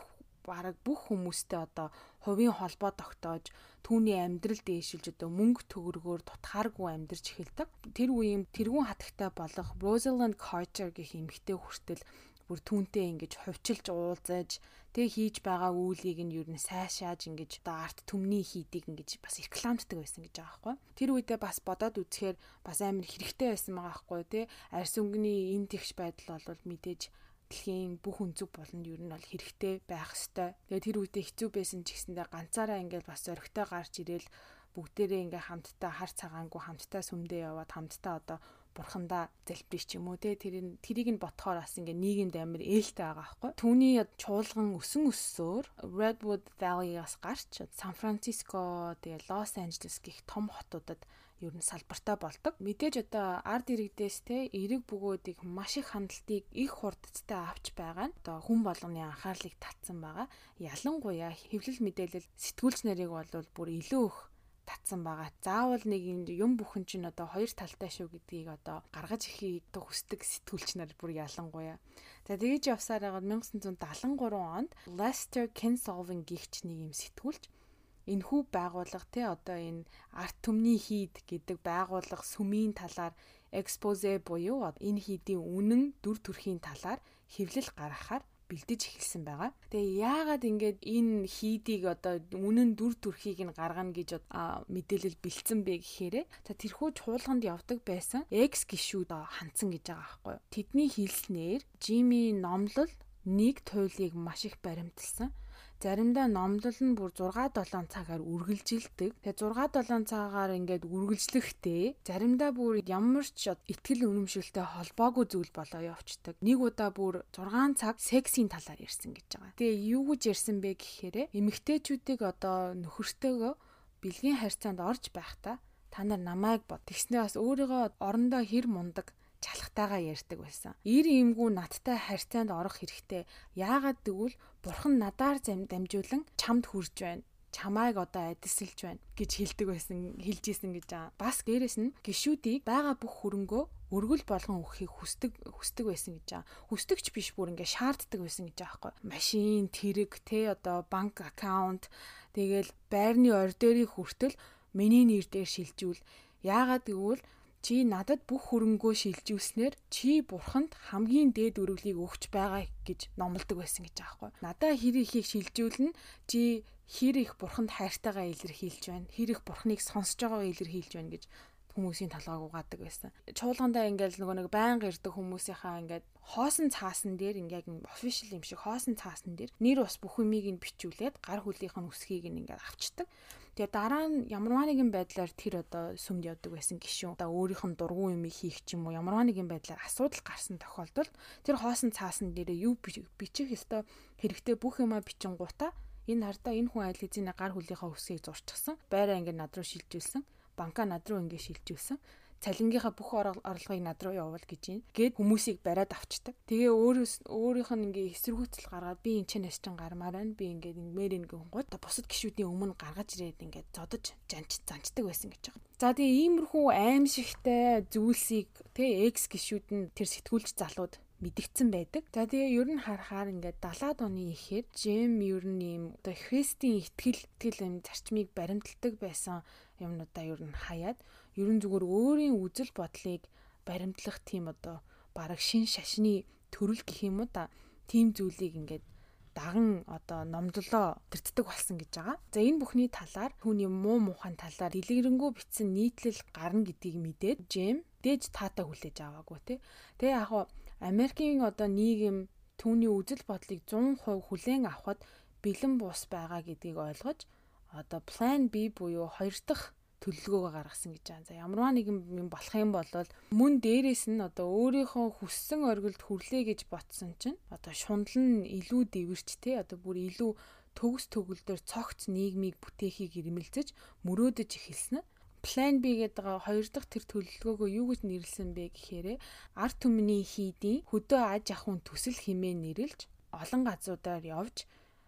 бараг бүх хүмүүстэй одоо хувийн холбоо тогтоож түүний амьдрал дээшилж одоо мөнгө төгрөгөөр тутахааргүй амьдарч эхэлдэг. Тэр үеийн тэрүүн хатагтай болох Rosalind Carter гэх эмэгтэй хүртэл бүр түүнтэй ингэж хувьчилж уулзаж тэг хийж байгаа үйлийг нь юу н сайшааж ингэж одоо арт төмний хийдийг ингэж бас рекламддаг байсан гэж байгаа байхгүй. Тэр үедээ бас бодоод үзэхээр бас амар хэрэгтэй байсан байгаа байхгүй тий. Арьс өнгөний энэ тэгш байдал бол мэдээж дэлхийн бүх өнцөг болонд юу нь бол хэрэгтэй байх ёстой. Тэгээ тэр үедээ хэцүү байсан ч гэсэндээ ганцаараа ингээд бас зөрөгтэй гарч ирэл бүгдээрээ ингээ хамтдаа хар цагаангүй хамтдаа сүмдээ яваад хамтдаа одоо бурхандаа залбирч ч юм уу те тэр тэрийг нь ботхоор бас ингээ нийгэмд амар ээлтэй байгаа байхгүй. Түүний чуулган өсөн өссөөр Redwood Valley-аас гарч Сан Франциско тэгээ Лос Анжелес гих том хотуудад ер нь салбартай болдог. Мэдээж одоо ард иргэдээс те эрэг бөгөөдийг маш их хандлтыг их хурдцтай авч байгаа нь одоо хүн болгоны анхаарлыг татсан байгаа. Ялангуяа хэвлэл мэдээлэл сэтгүүлч нарыг бол бүр илүү их татсан байгаа. Заавал нэг юм бүхэн чинь одоо хоёр талтай шүү гэдгийг одоо гаргаж ихийг хүсдэг сэтгүүлч нар бүр ялангуяа. За тэгэж явсаар байгаа 1973 онд Lester Kinsolving гихч нэг юм сэтгүүлч энэхүү байгууллага те одоо энэ арт түмний хийд гэдэг байгууллага сүмийн талаар экспозе буюу энэ хийдийн үнэн дүр төрхийн талаар хэвлэл гаргахаар бэлдэж эхэлсэн байгаа. Тэгээ яагаад ингээд энэ хийдийг одоо үнэн дүр төрхийг нь гаргана гэж мэдээлэл бэлдсэн бэ гэхээр за тэрхүү чуулганд явдаг байсан X гişүүд хандсан гэж байгаа байхгүй юу. Тэдний хэлснээр Жими номлол нэг туйлыг маш их баримталсан. Заримдаа номлол нь бүр 6 7 цагаар үргэлжилдэг. Тэгээ 6 7 цагаар ингээд үргэлжлэхдээ заримдаа бүр ямар ч ихтгэл үнэмшилтэй холбоогүй зүйл болоо явцдаг. Нэг удаа бүр 6 цаг сексийн талаар ярьсан гэж байгаа. Тэгээ юу гэж ярьсан бэ гэхээр эмэгтэйчүүдийг одоо нөхөртөөгөө бэлгийн харьцаанд орж байхдаа та нар намайг бод. Тэгснээ бас өөрийгөө орондоо хэр мундаг чалхтайгаа ярьдаг байсан. Ир имгүү надтай харьцаанд орох хэрэгтэй. Яагаад гэвэл бурхан надаар дамжуулан чамд хүрж байна чамайг одоо адисэлж байна гэж хэлдэг байсан хэлж исэн гэж байгаа. Бас гэрээс нь гişүүдийг байгаа бүх хөрөнгөө өргөл болгон өгөхийг хүсдэг хүсдэг байсан гэж байгаа. Хүсдэгч биш бүр ингээ шаарддаг байсан гэж байгаа байхгүй. Машин, тэрэг, тэ одоо банк аккаунт тэгэл байрны ордерийг хүртэл миний нэр дээр шилжүүл. Яагаад гэвэл Чи надад бүх хөрөнгөө шилжүүлснээр чи бурханд хамгийн дээд өргөлийг өгч байгаа гэж номлодог байсан гэж байхгүй. Надаа хэр ихийг шилжүүлнэ чи хэр их бурханд хайртайгаа илэрхийлж байна. Хэр их бурхныг сонсож байгаагаа илэрхийлж байна гэж хүмүүсийн талгааг угаадаг байсан. Чуулгандаа ингээл нөгөө нэг байнга ирдэг хүмүүсийнхаа ингээд хоосон цаасан дээр ингээд official юм шиг хоосон цаасан дээр нэр ус бүх юмыг нь бичүүлээд гар хүлийнх нь үсгийг нь ингээд авчдаг. Тэгээ дараа нь ямарваа нэгэн байдлаар тэр одоо сүмд явдаг байсан гişүүн. Одоо өөрийнх нь дургуун юм хийх ч юм уу ямарваа нэгэн байдлаар асуудал гарсан тохиолдолд тэр хоосон цаасан дээрээ юу бичих ёстой хэрэгтэй бүх юмаа бичин гутаа энэ хартаа энэ хүн айл хэзээ гар хүлийнхаа үсгийг зурчихсан. Байраа ингэ над руу шилжүүлсэн. Банка над руу ингэ шилжүүлсэн цалингийнхаа бүх орлогыг над руу явуул гэж юм. Гээд хүмүүсийг бариад авчдаг. Тэгээ өөрөөс өөрийнх нь ингээ эсэргүүцэл гаргаад би энэ чэнэс чин гармаар байна. Би ингээ мэр ингээ гууд бусад гişүүдийн өмнө гаргаж ирээд ингээ зодож жанч занчдаг байсан гэж байгаа. За тэгээ иймэрхүү аимшигтай зүйлсийг тэ экс гişүүд нь тэр сэтгүүлч залууд мэдгдсэн байдаг. За тэгээ ер нь харахаар ингээд 70-аад оны ихээр Джем ер нь ийм одоо христийн итгэл итгэл юм зарчмыг баримталдаг байсан юмнуудаа ер нь хаяад ерөн зүгээр өөрийн үзэл бодлыг баримтлах тийм одоо бараг шин шашны төрөл гэх юм уу та тийм зүйлийг ингээд даган одоо номдлоо тэртдэг болсон гэж байгаа. За энэ бүхний талаар түүний муу муухайн талаар дэлгэрэнгүй бичсэн нийтлэл гарна гэдгийг мэдээд Джем дээж таата хүлээж аваагүй те. Тэгээ яг Америкийн одоо нийгэм түүний үзэл бодлыг 100% хүлээн авахд бэлэн бус байгаа гэдгийг ойлгож одоо Plan B буюу хоёр дахь төлөлгөөгөө гаргасан гэж байна. За ямарваа нэгэн юм болох юм бол мөн дээрээс нь одоо өөрийнхөө хүссэн оргилд хүрлээ гэж ботсон чинь одоо шунал нь илүү дэвэрч те одоо бүр илүү төгс төгөлдөр цогц нийгмийг бүтээхийг ирмэлцэж мөрөөдөж эхэлсэн нь Plan B гэдэг хоёр дахь тэр төлөвлөгөөгөө юу гэж нэрлсэн бэ гэхээр арт түмний хийдийн хөдөө аж ахуйн төсөл хэмээн нэрлж олон газруудаар явж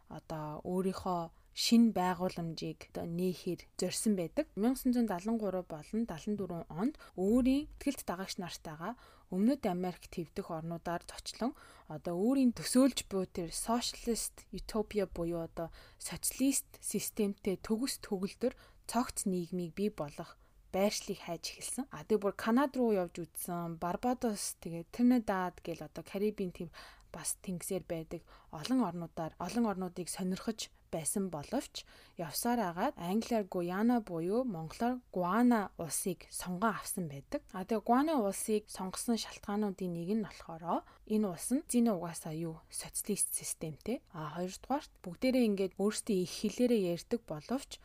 одоо өөрийнхөө шин байгууламжийг нээхээр зорьсон байдаг. 1973 болон 74 онд өөрийн ихтгэлт дагагч нартайгаа Өмнөд Америк твдэх орнуудаар зочлон одоо өөрийн төсөөлж буй тэр socialist utopia буюу одоо социалист системтэй төгс төгөлдөр цогц нийгмийг бий болгох байршлыг хайж эхэлсэн. А тэгээ бүр Канад руу явж үзсэн, Барбадос тэгээ Тринидад гэл одоо Карибын тийм бас тэнгисээр байдаг олон орнуудаар олон орнуудыг сонирхож байсан боловч явсаар агаад англиар Гуяна буюу монголоор Гуана улсыг сонгон авсан байдаг. А тэгээ Гуана улсыг сонгосон шалтгаануудын нэг нь болохоор энэ улс нь зин угаасаа юу социалист системтэй. А хоёрдугаарт бүгдээрээ ингээд өөрсдийн их хэлээрээ ярьдаг боловч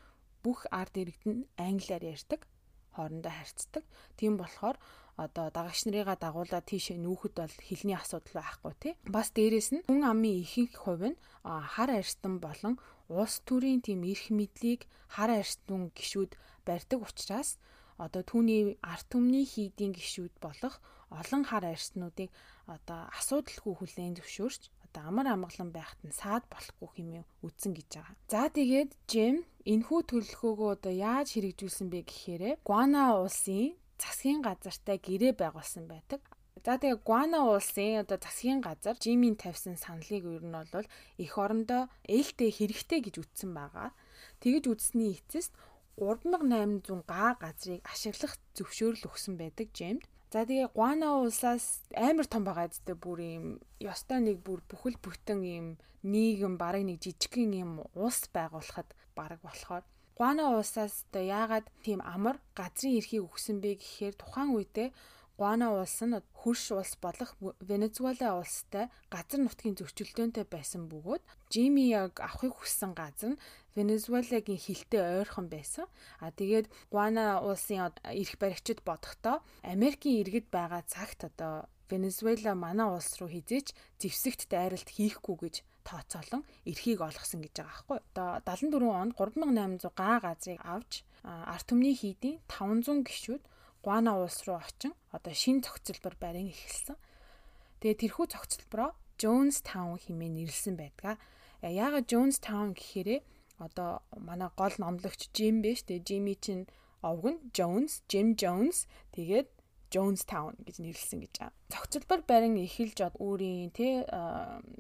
бүх ард иргэд нь англиар ярьдаг, хоорондоо харьцдаг. Тийм болохоор одоо дагагч нарыгаа дагуулад тийшээ нүүхэд бол хэлний асуудал байхгүй тий. Бас дээрэс нь хүн амын ихэнх хувь нь хар арьстан болон улс төрийн тийм эрх мэдлийг хар арьстан гişүүд барьдаг учраас одоо түүний арт түмний хийдийн гişүүд болох олон хар арьснуудыг одоо асуудалгүй хүлээн зөвшөөрч одоо амар амгалан байхад нь саад болохгүй хэмээн үздэн гэж байгаа. За тэгээд Джем энэхүү төлөлгөөгөө одоо яаж хэрэгжүүлсэн бэ гэхээр Гуана улсын засгийн газартай гэрээ байгуулсан байдаг. За тэгээ Гуана улсын одоо засгийн газар Жимийн тавьсан саналыг ер нь бол эх орондоо ээлтэй хэрэгтэй гэж үтсэн байгаа. Тэгэж үтсний эцэст 3800 га газрыг ашиглах зөвшөөрөл өгсөн байдаг Жемд. За тэгээ Гуана улсаас амар том байгаа зү бүр юм ёстой нэг бүр бүхэл бүтэн юм нийгэм бараг нэг жижигхэн юм улс байгуулахад бараг болохоор. Гуана улсаас одоо яагаад тийм амар газрын эрхийг өгсөн бэ гэхээр тухайн үедээ Гуана улс нь хөрш улс болох Венезуэла улстай газар нутгийн зөрчилдөөнтэй байсан бөгөөд Жими яг авахыг хүссэн газар нь Венезуэлагийн хилтэй ойрхон байсан. А тэгээд Гуана улсын эрх баригчид бодохдоо Америкийн иргэд байгаа цагт одоо Венезуэла манай улс руу хизээч зэвсэгт дайралт хийхгүй гэж тооцоолон эрхийг олгосон гэж байгаа байхгүй. Одоо 74 онд 3800 га газрыг авч арт түмний хийдийн 500 гишүүд Гуана улс руу очин одоо шин цогцлбор барин эхэлсэн. Тэгээ тэрхүү цогцлбороо Jones Town хэмээн нэрлсэн байдаг. Яагаад Jones Town гэхээрээ одоо манай гол номлогч Jim биш тэгээ Jimmy чинь овг нь Jones, Jim Jones тэгээд Jonestown гэж нэрлсэн гэж байгаа. Цогцлбор барин эхэлж өөрийн тэ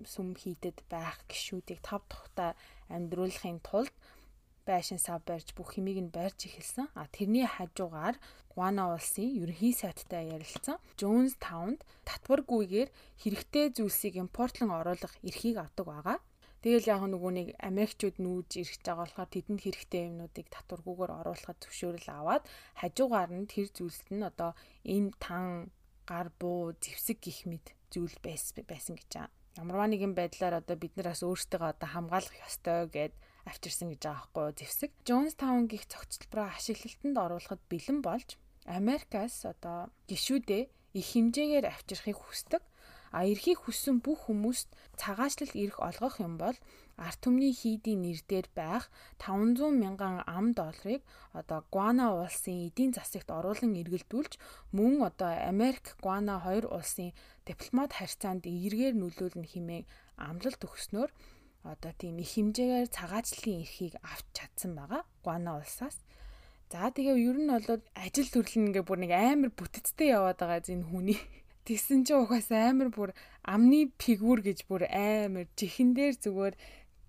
сүм хийдэд байх гişүүдийг тав тухтай амьдруулахын тулд байшин сав барьж бүх хэмийг нь барьж эхэлсэн. А тэрний хажуугаар Гуана улсын ерөнхий сайттай ярилцсан Jonestown-д татваргүйгээр хэрэгтэй зүйлсийг импортлон оруулах эрхийг авдаг байгаа. Тэгэл яг нөгөө нэг Америкчууд нүүж ирэх байгаа болохоор тэдэнд хэрэгтэй юмнуудыг татваргүйгээр оруулахад зөвшөөрөл аваад хажуугаар нь тэр зүйлсд нь одоо энэ тан гар буу зэвсэг гих мэд зүйл байсан гэж байгаа. Ямарваа нэгэн байдлаар одоо бид нараас өөрсдөө одоо хамгаалах ёстой гэд авчирсан гэж байгаа байхгүй юу зэвсэг. Jonestown гих цогцлбороо ашиглалтанд оруулахад бэлэн болж Америкаас одоо гişүүдээ их хэмжээгээр авчирхийг хүсдэг А эрхийг хүссэн бүх хүмүүст цагаачлал эрх олгох юм бол арт түмний хийдийн нэр дээр байх 500 мянган ам долларыг одоо Гуана улсын эдийн засагт оруулан эргэлдүүлж мөн одоо Америк Гуана хоёр улсын дипломат харьцаанд эргээр нөлөөлнө хэмээн амлалт өгснөөр одоо тийм их хэмжээгээр цагаачлалын эрхийг авч чадсан байгаа Гуана улсаас. За тэгээ ер нь бол ажил төрлөн ингээ бүр нэг амар бүтэцтэй яваад байгаа зин хүний Тэгсэн чи ухаас амар бүр амны фигүр гэж бүр амар чихэн дээр зүгээр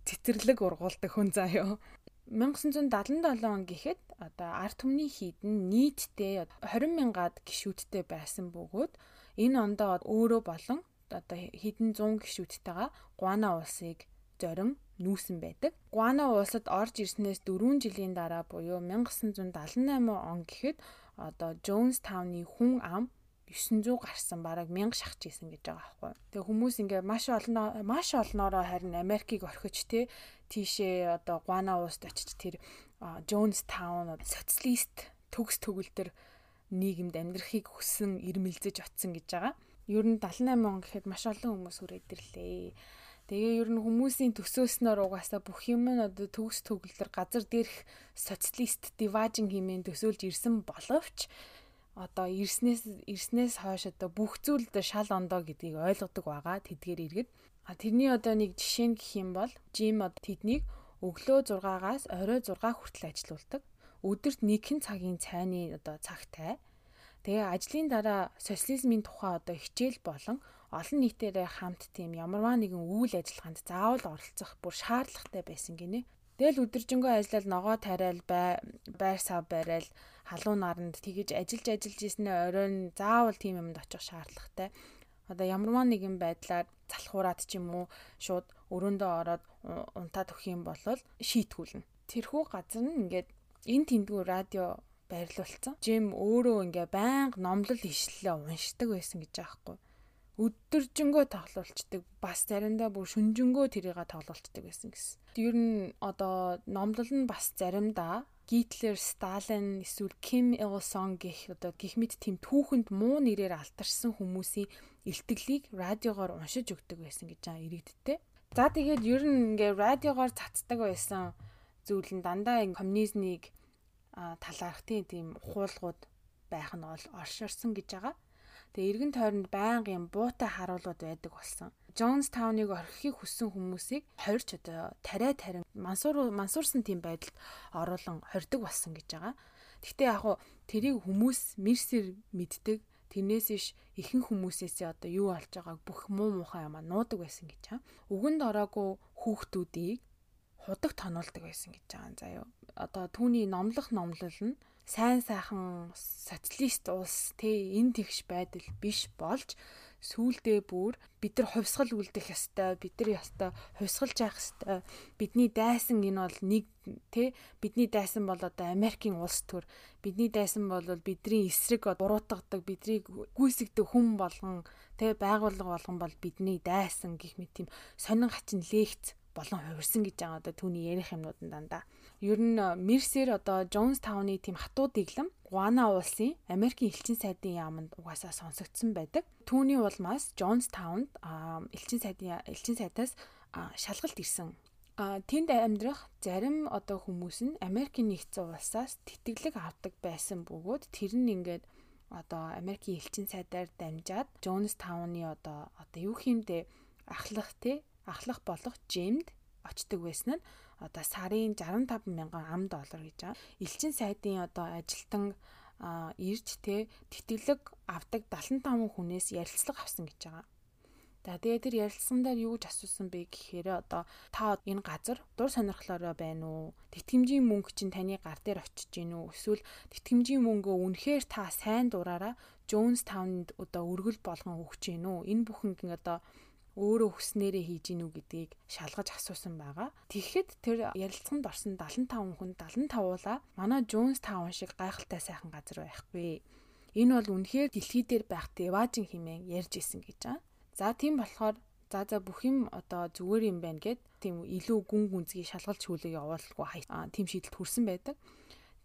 цэцэрлэг ургуулдаг хүн заяо. 1977 он гэхэд одоо арт түмний хийдэн нийтдээ 20 мянгаад гişүүдтэй байсан бөгөөд энэ ондоо өөрөө болон одоо хэдэн 100 гişүүдтэйгээ Гуана улсыг зорин нүүсэн байдаг. Гуана улсад орж ирснээс 4 жилийн дараа буюу 1978 он гэхэд одоо Jonestown-ы хүн ам 900 гарсан бараг 1000 шахаж исэн гэж байгаа байхгүй. Тэгээ хүмүүс ингээ маш олноо маш олноороо харин Америкийг орхиж те тийшээ одоо Гуана улсад очиж тэр Jonestown социалист төгс төгөлдөр нийгэмд амьдрахыг хүссэн ирмэлзэж оцсон гэж байгаа. Ер нь 78 он гэхэд маш олон хүмүүс хүрээд ирлээ. Тэгээ ер нь хүмүүсийн төсөөснөр угаасаа бүх юм нь одоо төгс төгөлдөр газар дээрх социалист диважин хэмээн төсөөлж ирсэн боловч одоо ирснээс ирснээс хойш одоо бүх зүйл дээр шал ондоо гэдгийг ойлгодог байгаа тэдгээр иргэд. А тэрний одоо нэг жишээ гэх юм бол Жим од тэднийг өглөө 6-аас орой 6 хүртэл ажилуулдаг. Өдөрт нэгэн цагийн цайны одоо цагтай. Тэгээ ажлын дараа социализмын тухай одоо хичээл болон олон нийтээрээ хамт тийм ямарваа нэгэн үйл ажиллагаанд заавал оролцох бүр шаардлагатай байсан гинэ. Тэгэл өдөржингөө ажиллал ногоо тариал байр сав барайл халуун наранд тэгэж ажиллаж ажиллаж ирснээр оройн заавал тийм юмд очих шаардлагатай. Одоо ямарваа нэгэн байдлаар залхуураад ч юм уу шууд өрөөндөө ороод унтаад өгөх юм бол шийтгүүлнэ. Тэрхүү газар нь ингээд эн тэндгүү радио байрлуулсан. Жим өөрөө ингээ байнга номлол ишлэлээ уншдаг байсан гэж аахгүй. Өдөржингөө тоглолцдог. Бас заримдаа бүр шүнжэнгөө тэрийг тоглолцдог байсан гэсэн. Ер нь одоо номлол нь бас заримдаа Гитлер, Сталин эсвэл Ким Ил Сон гэх одоо гих мэд тийм түүхэнд муу нэрээр алтарсан хүмүүсийн илтгэлийг радиогоор уншиж өгдөг байсан гэж байгаа иргэдтэй. За тэгээд ер нь ингээ радиогоор цацдаг байсан зүйл нь дандаа ин коммунизмыг талаарх тийм хуулгууд байх нь ол орширсан гэж байгаа. Тэгээ эргэн тойронд байнгын буутай харуулууд байдаг болсон. Jonestown-ыг орхихыг хүссэн хүмүүсийг хорж одоо тариа тарин мансуур мансуурсан тийм байдалд оруулан хордог болсон гэж байгаа. Гэхдээ яг хуу тэрийг хүмүүс мэрсэр мэддэг тэрнээс иш ихэнх хүмүүсээсээ одоо юу болж байгааг бүх муу муухай юмаа нуудаг байсан гэж байгаа. Үгэнд ороогүй хүүхдүүдийг худаг тонуулдаг байсан гэж байгаа. Заяа. Одоо түүний номлох номлол нь сайн сайхан социалист улс те энэ тэгш байдал биш болж сүүлдээ бүр бид нар хувьсгал үлдэх ёстой бид нар ёстой хувьсгалж явах ёстой. Бидний дайсан энэ бол нэг тэ бидний дайсан бол одоо Америкийн улс төр бидний дайсан бол бидний эсрэг буруутгадаг биднийг гүйсгдэг хүн болгон тэ байгууллага болгон бол бидний дайсан гэх мэт тийм сонин хачин лекц болон хувирсан гэж байгаа одоо түүний ярих юмнууд нь дандаа ер нь Мерсер одоо Джонстауны тийм хатуу дэглэм Гуана улсын Америкийн элчин сайдын яамд угаасаа сонсогдсон байдаг. Түүний улмаас Джонстаунд элчин сайдын элчин сайдаас шалгалт ирсэн. Тэнд амьдрах зарим одоо хүмүүс нь Америкийн нэгдсэн улсаас тэтгэлэг авдаг байсан бөгөөд тэр нь ингээд одоо Америкийн элчин сайдаар дамжаад Джонстауны одоо одоо юу хиймдээ ахлах те ахлах болох Жимд очдөг байсан нь одоо сарын 65 мянган ам доллар гэж байгаа. Элчин сайдын одоо ажилтан ирж те тэтгэлэг авдаг 75 хүнээс ярилцлага авсан гэж байгаа. За тэгээ тэр ярилцсан дээр юу гэж асуусан бэ гэхээр одоо та энэ газар дур сонирхлоороо байна уу? Тэтгэмжийн мөнгө чинь таны гар дээр очиж гин үү? Эсвэл тэтгэмжийн мөнгөө үнэхээр та сайн дураараа Jones Town-д одоо өргөл болгон өгч гин үү? Энэ бүхэн одоо өөрөө хүснээрээ хийж гинүү гэдгийг шалгаж асуусан байгаа. Тэгэхэд тэр ярилцсанд орсон 75 хүн 75уулаа манай Jones Town шиг гайхалтай сайхан газар байхгүй. Энэ бол үнэхээр дэлхий дээр байх деважин хэмээн ярьж исэн гэж байгаа. За тийм болохоор за за бүх юм одоо зүгээр юм байна гэд тийм илүү гүн гүнзгий шалгалж хүлээг явуулахгүй тийм шийдэлд хүрсэн байдаг.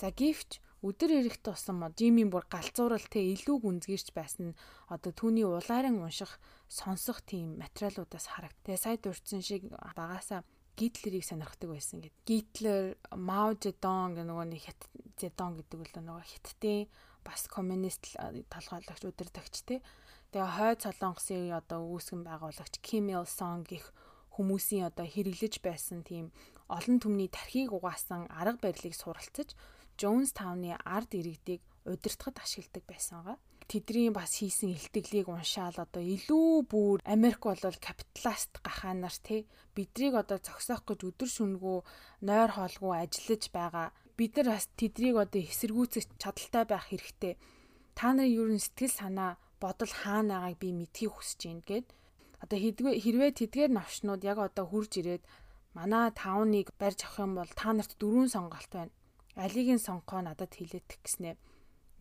За гівч өдөр ирэх тусам Жимийн бүр галзуурал те илүү гүнзгийрч байсан нь одоо түүний улаарын унших сонсох тийм материалуудаас харагд. Тэгээ сая дурдсан шиг багасаа Гитлерийг сонирхдаг байсан гэд. Гитлер, Мао Зedong гэх нөгөө нэг хят Зedong гэдэг үл нөгөө хиттийн бас коммунист толгойлогч удирдагч те. Тэгээ хойд солонгосын одоо үүсгэн байгуулагч Kim Il Sung гэх хүмүүсийн одоо хэрэглэж байсан тийм олон түмний тархийг угаасан арга барилыг суралцаж Jonestown-ы ард иргэдийг удирдахад ашигладаг байсангаа тэдний бас хийсэн илтгэлийг уншаал одоо илүү бүр Америк бол капиталист гахаанаар те биднийг одоо зогсоох гэж өдөр шөнөгөө нойр хоолгүй ажиллаж байгаа. Бид нар бас тэднийг одоо эсэргүүцэх чадaltaй байх хэрэгтэй. Та нарын ерөн сэтгэл санаа бодол хаана байгааг би мэдхийг хүсэж байна гэд. Одоо хэрвээ тэдгээр навчнууд яг одоо хурж ирээд манай тауныг барьж авах юм бол та нарт дөрвөн сонголт байна Алийг нь сонгохоо надад хэлээдэх гэснээр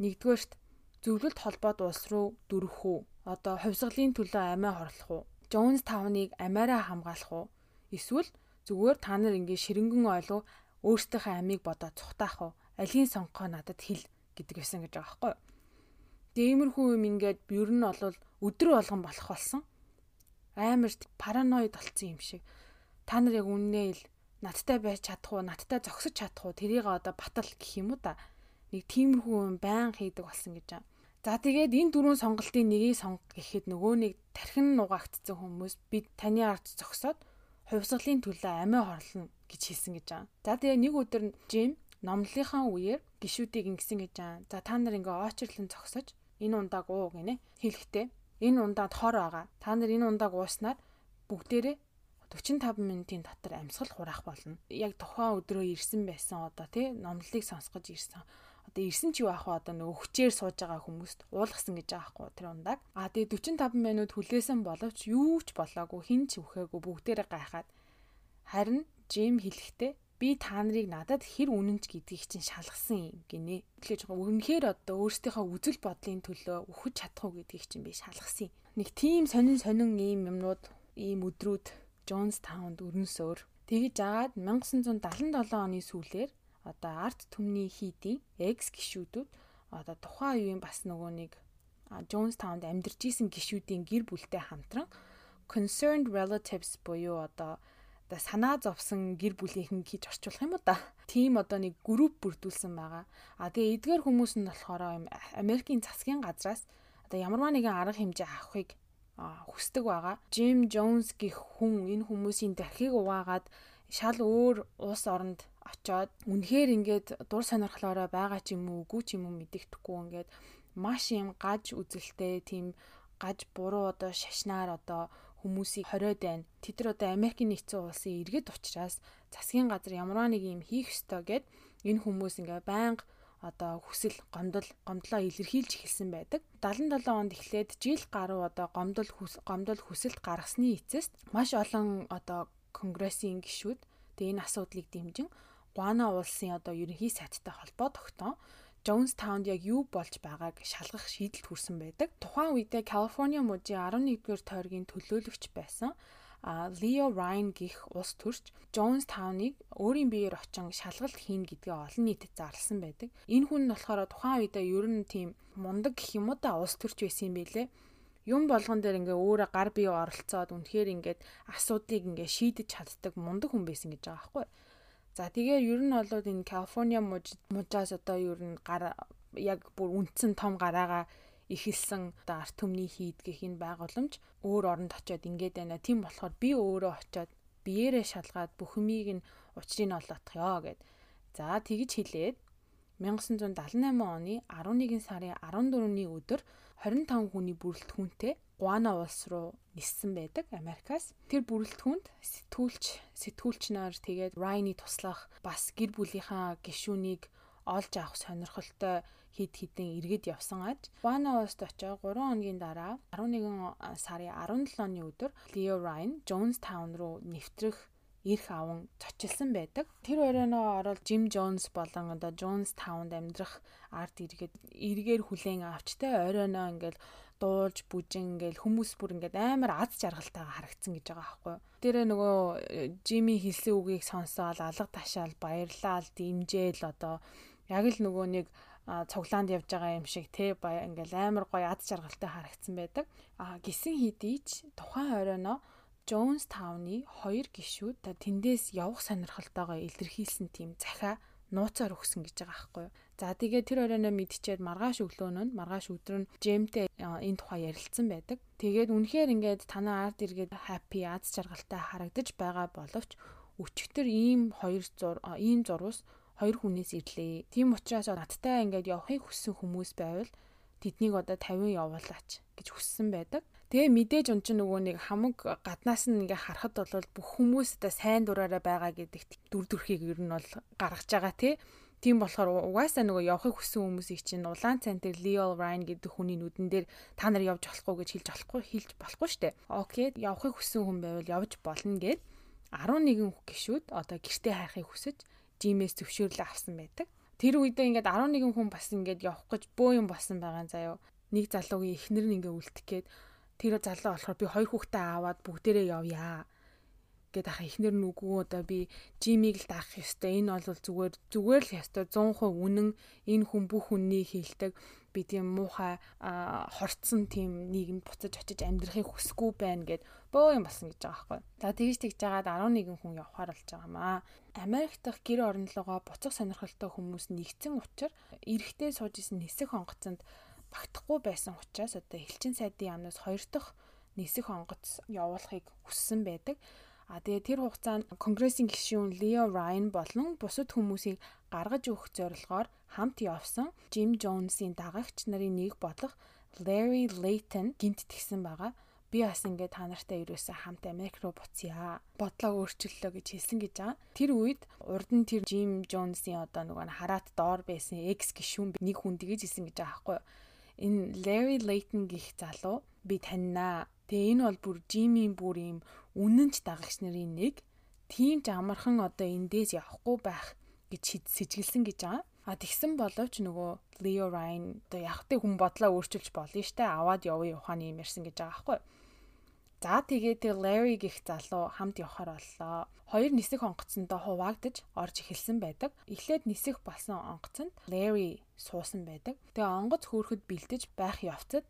нэгдүгээрт зөвлөлт холбоод улс руу дөрөх үү? Одоо хувьсгалын төлөө амиа хорлох уу? Jones Town-ыг амиараа хамгаалах уу? Эсвэл зүгээр та нар ингэ ширэнгэн ойлго өөрсдийнхөө амийг бодоод цухтаах уу? Алийн сонгохоо надад хэл гэдэг байсан гэж байгаа байхгүй юу? Дэмэрхүү юм ингээд ер нь бол өдөр болгон болох болсон. Амар параноид болцсон юм шиг. Та нар яг үннээ л надтай байж чадах уу, надтай зогсож чадах уу, тэрийг одоо батал гэх юм уу та. Нэг тиймэрхүү юм байн хийдэг болсон гэж байна. За тэгээд энэ дөрвөн сонголтын нэгийг сонго гэхэд нөгөө нэг тархин нугаагдсан хүмүүс бид таны ард зогсоод хувьсгалын төлөө амиа хорлоно гэж хэлсэн гэж байгаа. За тэгээ нэг өдөр Жим номлолынхаа үеэр гişүүдийг ингэсэн гэж байгаа. За та нар ингээ очрлон зогсож энэ ундааг уу гинэ хэлэхдээ энэ ундаад хор байгаа. Та нар энэ ундааг ууснаар бүгдээрээ 45 минутын дотор амьсгал хураах болно. Яг тухайн өдрөө ирсэн байсан одоо тий номлолыг сонсгож ирсэн одоо ирсэн ч юу аах вэ одоо нөгөө хүчээр сууж байгаа хүмүүст уулгасан гэж байгаа хгүй тэр ундааг. А тэгээ 45 минут хүлээсэн боловч юу ч болоогүй хин ч үхээгүй бүгдээрээ гайхаад харин Жим хэлэхдээ би та нарыг надад хэр үнэнч гэдгийг чинь шалгасан юм гинэ. Жоохон үнэхээр одоо өөрсдийнхөө үзэл бодлын төлөө үхэж чадах уу гэдгийг чинь би шалгасан юм. Нэг тийм сонин сонин ийм юмнууд ийм өдрүүд Джонс таунд өрнөсөөр тэгж жагаад 1977 оны сүүлээр одоо арт түмний хийдийн экс гişүүдүүд одоо тухайн үеийн бас нөгөө нэг Town-д амьдарч исэн гişүүдийн гэр бүлтэй хамтран concerned relatives буюу одоо одоо санаа зовсон гэр бүлийнхэн гэж орчуулах юм уу да. Тим одоо нэг групп бүрдүүлсэн байгаа. А тэгээ эдгээр хүмүүс нь болохоор Америкийн засгийн газраас одоо ямарваа нэгэн арга хэмжээ авахыг хүсдэг байгаа. Jim Jones гэх хүн энэ хүмүүсийн дархийг угаагаад шал өөр улс оронд очоод үнэхээр ингээд дур сонирхлоороо байгаа ч юм уу үгүй ч юм уу мэдэгдэхгүй ингээд маш юм гаж үзэлтэй тийм гаж буруу одоо шашнаар одоо хүмүүсийг хориод байна. Тэд нар одоо Америкийн нэгдсэн улсын иргэд учраас засгийн газар ямарваа нэг юм хийх ёстой гэд энэ хүмүүс ингээ байнга одоо хүсэл гомдол гомдлоо илэрхийлж эхэлсэн байдаг. 77 онд эхлээд жил гаруй одоо гомдол гомдол хүсэлт гаргасны эцэст маш олон одоо конгрессийн гишүүд тэгээ энэ асуудлыг дэмжин Гуана улсын одоо ерөнхий сайттай холбоо тогтоон Jonestown-д яг юу болж байгааг шалгах шийдэлд хүрсэн байдаг. Тухайн үедээ Калифорни мужийн 11-р тойргийн төлөөлөгч байсан Leo Ryan гих улс төрч Jonestown-ыг өөрийн биеэр очин шалгалт хийн гэдгээ олон нийтэд зарласан байдаг. Энэ хүн нь болохоор тухайн үедээ ер нь тийм мундаг гэх юм уу да улс төрч байсан юм билэ юм болгон дээр ингээ өөрө гар бие оролцоод үнэхээр ингээд асуудлыг ингээ шийдэж чаддаг мундаг хүн байсан гэж байгаа байхгүй. За тэгээд ер нь бол энэ Калифорниа мужаас одоо ер нь гар яг бүр үндсэн том гараага ихэлсэн одоо арт төмний хийдгэх энэ байгууламж өөр оронд очиод ингээд байна. Тийм болохоор би өөрөө очиод биеэрээ шалгаад бүх юмыг нь учрыг нь олоодох ёо гэд. За тэгж хэлээд 1978 оны 11 сарын 14-ний өдөр 25 хүний бүрэлдэхүүнтэй Гуана улс руу ниссэн байдаг Америкаас. Тэр бүрэлдэхүүнд сэтгүүлч сэтгүүлч нар тэгээд Райны туслах бас гэр бүлийнхаа гишүүнийг олж авах сонирхолтой хид хідэн иргэд явсан аж. Улсд очиж 3 хоногийн дараа 11 сарын 17 оны өдөр Leo Ryan Jonestown руу нэвтрэх ирэх аван цочилсан байдаг. Тэр оройноо орол Jim Jones болон одоо Jonestown-д амьдрах арт иргэд эргээр хүлээн авчтай оройноо ингээл дуулж бүжин ингээл хүмүүс бүр ингээд амар аз жаргалтайгаа харагдсан гэж байгаа байхгүй. Тэрэ нөгөө э, хэлсэн үгийг сонсоод алга ташаал баярлал дэмжээл одоо яг л нөгөө нэг цуглаанд явж байгаа юм шиг те бая ингээл амар гоё аз жаргалтай харагдсан байдаг. А гисэн хідийч тухайн оройноо Jones Town-ы хоёр гишүүд тэндээс явах сонирхолтойгоо илэрхийлсэн тийм захиа нууцаар өгсөн гэж байгаа байхгүй юу. За тэгээ тэр оройноо мэдчихээд маргааш өглөөнөө маргааш өдөр нь Джемтэй энэ тухай ярилцсан байдаг. Тэгээд үнэхээр ингээд танаа арт иргэд happy аз жаргалтай харагдаж байгаа боловч өчигдөр ийм хоёр зур ийм зурвас хоёр хүнээс ирлээ. Тийм учраас надтай ингээд явахыг хүссэн хүмүүс байвал тэднийг одоо 50 явуулаач гэж хүссэн байдаг. Тэгээ мэдээж он чинь нөгөө нэг хамаг гаднаас нь ингээ харахад бол бүх хүмүүс одоо сайн дураараа байгаа гэдэг дүр төрхийг ер нь бол гаргаж байгаа тий. Тийм болохоор угаасаа нөгөө явахыг хүссэн хүмүүсийг чинь улаан цантер Leo Ryan гэдэг хүний нүдэн дээр та нар явж болохгүй гэж хэлж болохгүй хэлж болохгүй штэ. Окей, явахыг хүссэн хүн байвал явж болно гэд 11 гişүүд одоо гэртээ хайхыг хүсэж Жимээс зөвшөөрлөө авсан байдаг. Тэр үедээ ингээд 11 хүн бас ингээд явах гэж бөө юм болсон байгаа заяо. Нэг залуугийн эхнэр нь ингээд үлдэх гээд тэр залуу болохоор би хоёр хүүхдээ аваад бүгдээрээ явъя гэд ах ихнэр нь үгүй одоо би жимиг л даах ёстой. Энэ бол зүгээр зүгээр л ёстой 100% үнэн энэ хүн бүх үннийг хэлдэг. Би тийм муухай хорцсон тийм нийгэмд буцаж очиж амьдрахыг хүсэхгүй байна гэд бөө юм болсон гэж байгаа байхгүй. За тэгж тэгж жагаад 11 хүн явахаар болж байгаамаа. Америк дахь гэр орнолгоо буцах сонирхолтой хүмүүс нэгдсэн учраас эрэхтэй сууж исэн нисэх онгоцонд багтахгүй байсан учраас одоо элчин сайдын яамнаас хоёр дахь нисэх онгоц явуулахыг хүссэн байдаг. А тэгээ тэр хугацаанд Конгрессийн гишүүн Лео Райан болон бусад хүмүүсийг гаргаж өгөх зорилгоор хамт явсан Jim Jones-ийн дагагч нарын нэг болох Larry Layton гинт тгсэн байгаа. Би бас ингээд та нартай ерөөсөө хамт Америк руу буцъя. Бодлоо өөрчлөлөө гэж хэлсэн гэж байгаа. Тэр үед урд нь тэр Jim Jones-ийн одоо нөгөө хараат доор байсан ex гишүүн нэг хүн тэгэж хэлсэн гэж байгаа байхгүй юу? Энэ Larry Layton гих залуу би таньнаа Тэгээ энэ бол бүр Жимийн бүр юм үнэнч дагагч нарын нэг тийм ч амархан одоо эндээс явахгүй байх гэж сэжиглсэн гэж байгаа. А тэгсэн боловч нөгөө Leo Ryan одоо явахтай хүн бодлоо өөрчилж болно штэ аваад явъя ухааны юм ярьсан гэж байгаа байхгүй. За тэгээд Larry гих залуу хамт явахаар боллоо. Хоёр нисэх онгоцондоо хуваагдаж орж эхэлсэн байдаг. Эхлээд нисэх болсон онгоцонд Larry суусан байдаг. Тэгээ онгоц хөөрөхөд бэлдэж байх явцад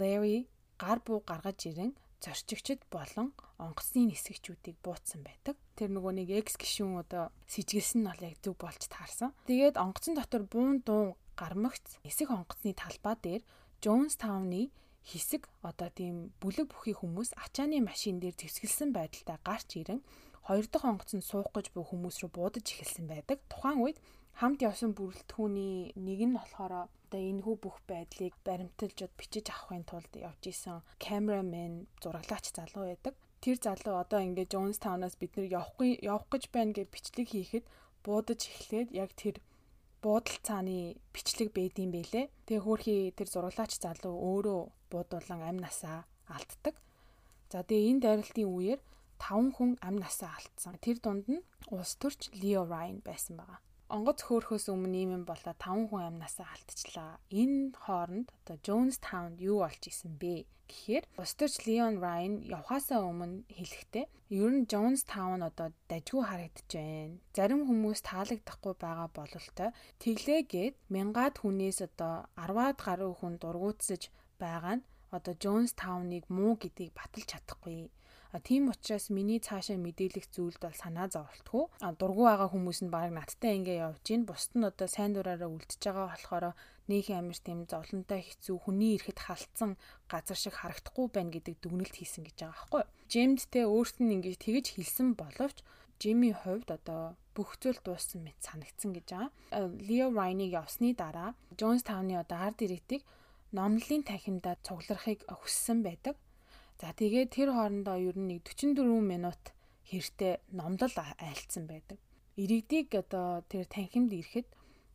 Larry гар буу гаргаж ирэн зорчигчд болон онгоцны нисгчүүдийг буутсан байдаг. Тэр нөгөө нэг экс гишүүн одоо сэжгэлсэн нь бол яг зүг болж таарсан. Тэгээд онгоцон дотор буун дуу гармагц нисэх онгоцны талбай дээр Jones Town-ы хэсэг одоо тийм бүлэг бүхий хүмүүс ачааны машин дээр зэвсгэлсэн байдалтай гарч ирэн хоёр дахь онгоц нь суух гэж буй хүмүүс рүү буудаж эхэлсэн байдаг. Тухайн үед хамт явсан бүрэлдэхүүний нэг нь болохоор одоо энэ хүү бүх байдлыг баримталжод бичиж авахын тулд явж исэн камерамен зураглаач залуу байдаг. Тэр залуу одоо ингээд Jones Town-аас бид нэр явахгүй явах гэж байна гэж бичлэг хийхэд буудаж эхлээд яг тэр буудал цааны бичлэг байдсан байлээ. Тэгээ хөөрхий тэр зураглаач залуу өөрөө буудуулан амь насаа алддаг. За тэгээ энэ дайралтын үеэр 5 хүн амь насаа алдсан. Тэр дунд нь улс төрч Leo Ryan байсан байгаа онгоц хөөхөөс өмнө ийм юм болоо 5 хүн амнасаа алдчихлаа. Энэ хооронд одоо Jonestown юу болж исэн бэ гэхээр Босторч Leon Ryan явхаасаа өмнө хэлэхдээ ер нь Jonestown одоо дажгүй харагдаж байна. Зарим хүмүүс таалагдахгүй байгаа бололтой тэглээгээд мянгаад хүнээс одоо 10-аад гаруй хүн дургуутсаж байгаа нь одоо Jonestown-ыг муу гэдгийг баталж чадахгүй Тийм учраас миний цаашаа мэдээлэх зүйлд бол санаа зовлтгүй. Дургу байгаа хүмүүс нь баг надтай ингээ явж гин. Бусд нь одоо сайн дураараа үлдчихэж байгаа болохоор нөх амир тийм зовлонтой хэцүү хүний ирэхэд халтсан газар шиг харагдахгүй байна гэдэг дүгнэлт хийсэн гэж байгаа байхгүй. Джеймдтэй өөрт нь ингээ тэгэж хэлсэн боловч Жими хувьд одоо бүх зүйл дууссан мэт санагдсан гэж байгаа. Лео Райныг явсны дараа Джонс Тауны одоо ард ирээдийг номлолын танхимдаа цугларахыг хүссэн байдаг. За тэгээд тэр хоорондоо ер нь нэг 44 минут хэртэ номлол айлцсан байдаг. Иргэдийг одоо тэр танхимд ирэхэд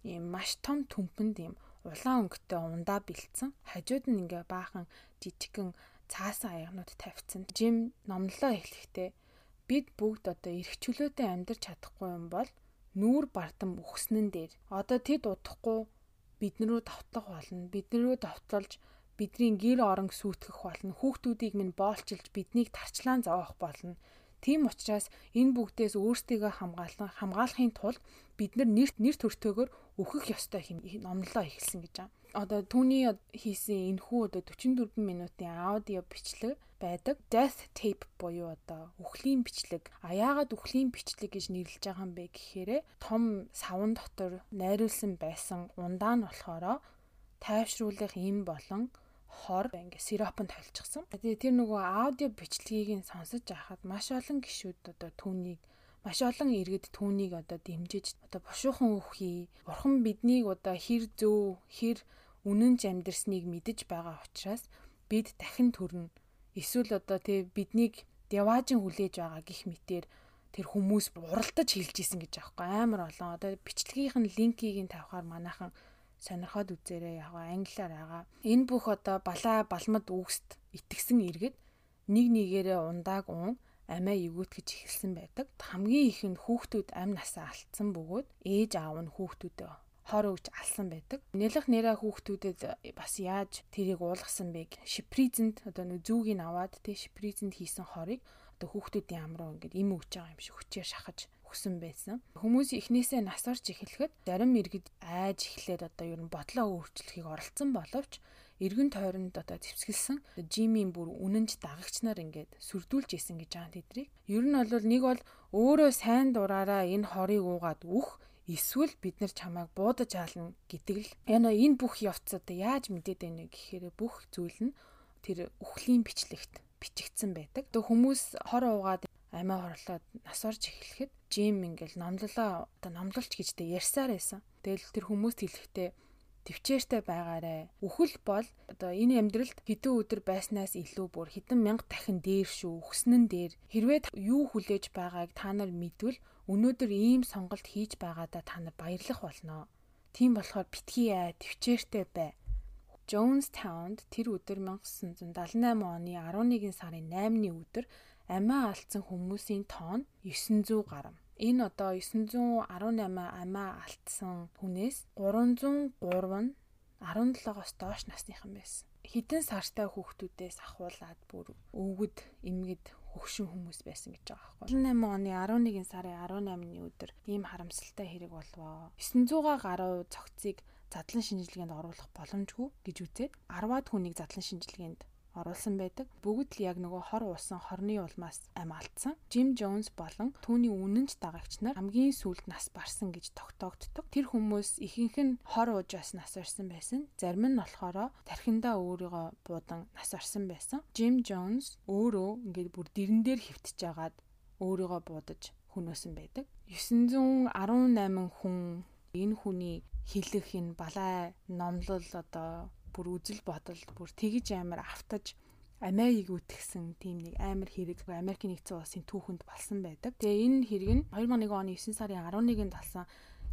ийм маш том түмхэнд ийм улаан өнгөтэй ундаа бэлдсэн. Хажууд нь ингээ баахан жижигхэн цаасан аягнууд тавьсан. Жим номлолоо эхлэхдээ бид бүгд одоо эрх чөлөөтэй амьдарч чадахгүй юм бол нүүр бардам үхснэн дээр одоо тэд удахгүй биднэрүү давтлах болно. Биднэрүү давталж бидний гэр орон сүйтгэх болно. Хүүхдүүдийг минь боолчилж биднийг тарчлаан зовоох болно. Тийм учраас энэ бүгдээс өөрсдийгөө хамгаалан хамгаалахын тулд бид нэр нэр төртөөгөр өөхөх ёстой хин номлолоо эхэлсэн гэж байгаа. Одоо түүний хийсэн энэхүү одоо 44 минутын аудио бичлэг байдаг. Death tape буюу одоо үхлийн бичлэг. А яагаад үхлийн бичлэг гэж нэрлэж байгаа юм бэ гэхээр том савн дотор найруулсан байсан ундаа нь болохоро тайвшруулах юм болон хор ингээ сиропонд холчихсон. Тэгээ тэр нөгөө аудио бичлэгийг нь сонсож байхад маш олон гişүүд одоо түүнийг маш олон иргэд түүнийг одоо дэмжиж одоо бушуухан өхий. Бурхан биднийг одоо хэр зөв, хэр үнэнч амьдрсныг мэдэж байгаа учраас бид дахин төрнө. Эсвэл одоо тэг биднийг деважин хүлээж байгаа гих мэтэр тэр хүмүүс уралдаж хэлж исэн гэж аахгүй амар олон одоо бичлэгийнх нь линкийг нь тавихаар манайхан сонирхоод үзээрэй яг англиар байгаа. Энэ бүх одоо балаа балмад үгст итгэсэн иргэд нэг нэгээрээ ундааг уун амиа эвгүүтгэж эхэлсэн байдаг. Хамгийн их нь хүүхдүүд амь насаа алдсан бөгөөд ээж аав нь хүүхдүүдэд хор өгж алсан байдаг. Нэлэх нэрэ хүүхдүүдэд бас яаж тэрийг уулгасан бэ? Шипризэнд одоо нэг зүүгийг аваад тэ шипризэнд хийсэн хорыг одоо хүүхдүүдийн амруу ингээд им өгч байгаа юм шиг хүчээр шахаж өгсөн байсан. Хүмүүс эхнээсээ нас орж эхлэхэд зарим иргэд айж эхлээд одоо ер нь бодлоо өөрчлөхийг оролцсон боловч эргэн тойронд одоо зэвсгэлсэн жимийн бүр үнэнч дагагч нар ингээд сүрдүүлж исэн гэж байгаа тэдрийг. Ер нь бол нэг бол өөрөө сайн дураараа энэ хорийг уугаад үх эсвэл бид нар чамайг буудаж аална гэдэг л яна энэ бүх явц одоо яаж мэдээд байна гэхээр бүх зүйл нь тэр үхлийн бичлэгт бичигдсэн байдаг. Тэг хүмүүс хор уугаад амиа хорлоод нас орж эхлэхэд жим ингээл номлолоо одоо номлолч гэжтэй ярьсаар байсан. Тэгэл тэр хүмүүст хэлэхдээ төвчээртэй байгаарэ. Үхэл бол одоо энэ амьдралд хэдэн өдөр байснаас илүү бүр хэдэн мянга дахин дээр шүү. Үхсэн нь дээр. Хэрвээ юу хүлээж байгааг та нар мэдвэл өнөөдөр ийм сонголт хийж байгаадаа та нар баярлах болно. Тийм болохоор битгий аа төвчээртэй бай. Jonestown тэр өдөр 1978 оны 11 сарын 8-ны өдөр амиа алдсан хүмүүсийн тоон 900 гаруй. Энэ одоо 918 амиа алдсан хүнээс 303 нь 17-оос доош насныхан байсан. Хитэн сартай хүүхдүүдээс ахуулаад бүр өвгөд, эмгэд хөгшин хүмүүс байсан гэж байгаа байхгүй. 18 оны 11 сарын 18-ны өдөр ийм харамсалтай хэрэг болвоо. 900-га гаруй цогцыг задлан шинжилгээнд оруулах боломжгүй гэж үзээд 10-аад хүнийг задлан шинжилгээнд оруулсан байдаг. Бүгд л яг нөгөө хор уусан хорны улмаас ам алдсан. Jim Jones болон түүний үнэнч дагагч нар хамгийн сүүлд нас барсан гэж тогтоогддог. Тэр хүмүүс ихэнх нь хор уужаас нас орсон байсан. Зарим нь болохоор тархиндаа өөрийгөө буудан нас орсон байсан. Jim Jones өөрөө ингээд бүр дэрэн дээр хөвтөж агаад өөрийгөө буудаж хөнөөсөн байдаг. 918 хүн энэ хүний хэлэх энэ балай номлол одоо бүр үзэл бодол бүр тэгж амар автаж Америк үтгсэн тийм нэг амар хэрэг Америкийн нэгдсэн улсын түүхэнд болсон байдаг. Тэгээ энэ хэрэг нь 2001 оны 9 сарын 11-нд болсон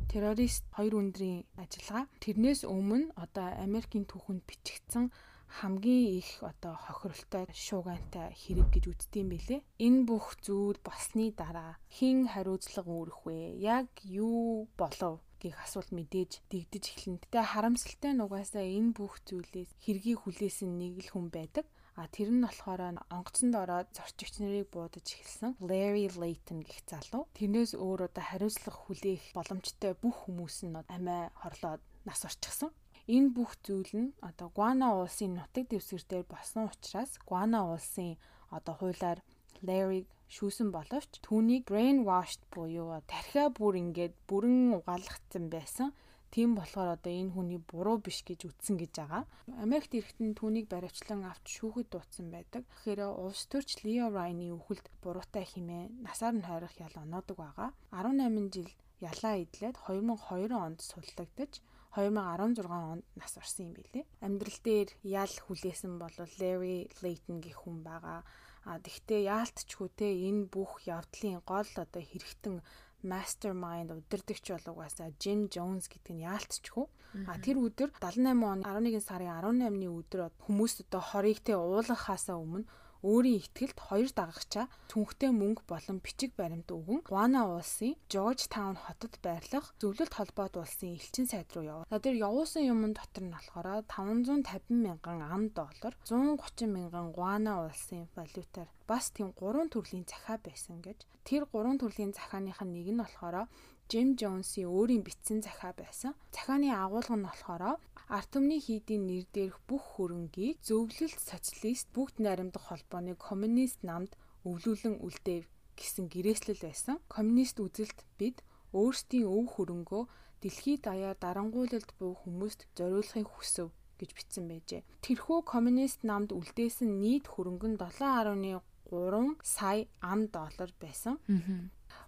террорист хоёр өндрийн ажиллагаа. Тэрнээс өмнө одоо Америкийн түүхэнд бичигдсэн хамгийн их одоо хохиролтой шуугантай хэрэг гэж үздэм билээ. Энэ бүх зүйл болсны дараа хэн хариуцлага үүрэх вэ? Яг юу болов? гэх асуулт мэдээж дэгдэж эхэлнэ. Гэтэ харамсалтай нь угаасаа энэ бүх зүйлээс хэргийг хүлээсэн нэг л хүн байдаг. А тэр нь болохоор онгоцонд ороод зорчигч нарыг буудаж эхэлсэн Larry Layton гэх залуу. Тэрнээс өөр одоо хариуцлага хүлээх боломжтой бүх хүмүүс нь амиа хорлоод нас орчихсон. Энэ бүх зүйл нь одоо Гуана улсын нутаг дэвсгэр дээр болсон учраас Гуана улсын одоо хуулиар Larry шүүсэн боловч түүнийг brainwashed буюу тархиа бүр ингээд бүрэн угаалгацсан байсан. Тийм болохоор одоо энэ хүний буруу биш гэж үтсэн гэж байгаа. Америкт ирэхдээ түүнийг баривчлан авч шүүхэд дуудсан байдаг. Тэгэхээр улс төрч Лео Райны үхэлд буруутай хэмээн насаар нь хойрох ял оноодог байгаа. 18 жил ялаа идлээд 2002 онд суllагдаж 2016 онд нас орсон юм билээ. Амьдрал дээр ял хүлээсэн бол Larry Layton гэх хүн байгаа. А тэгтээ яалтчгүй те энэ бүх явдлын гол одоо хэрэгтэн mastermind удирдахч бол угаасаа Jim Jones гэдэг нь яалтчгүй. А тэр өдөр 78 оны 11 сарын 18-ны өдөр хүмүүс одоо хорийг те уулгахаасаа өмнө өөрийн ихтгэлд хоёр дагагчаа түнхтэй мөнгө болон бичиг баримт өгөн Гуана улсын Georgetown хотод байрлах зөвлөлт холбоот улсын элчин сайд руу яваа. Тэр явуулсан юм дотор нь болохоор 550 мянган ам доллар, 130 мянган Гуана улсын валютаар бас тийм гурван төрлийн захаа байсан гэж. Тэр гурван төрлийн захааных нь нэг нь болохоор Jim Jones-ийн өөрийн бичсэн захаа байсан. Захааны агуулга нь болохоор арт түмний хийдийн нэр дээрх бүх хөрөнгийг зөвлөлт социалист бүгд найрамдах холбооны коммунист намд өвлүүлэн үлдээв гэсэн гэрээслэл байсан. Коммунист үзэлд бид өөрсдийн өв хөрөнгөө дэлхийд даяар дарангуйлалд буй хүмүүст зориулахыг хүсэв гэж бичсэн байжээ. Тэрхүү коммунист намд үлдээсэн нийт хөрөнгө нь 7.3 сая ам доллар байсан.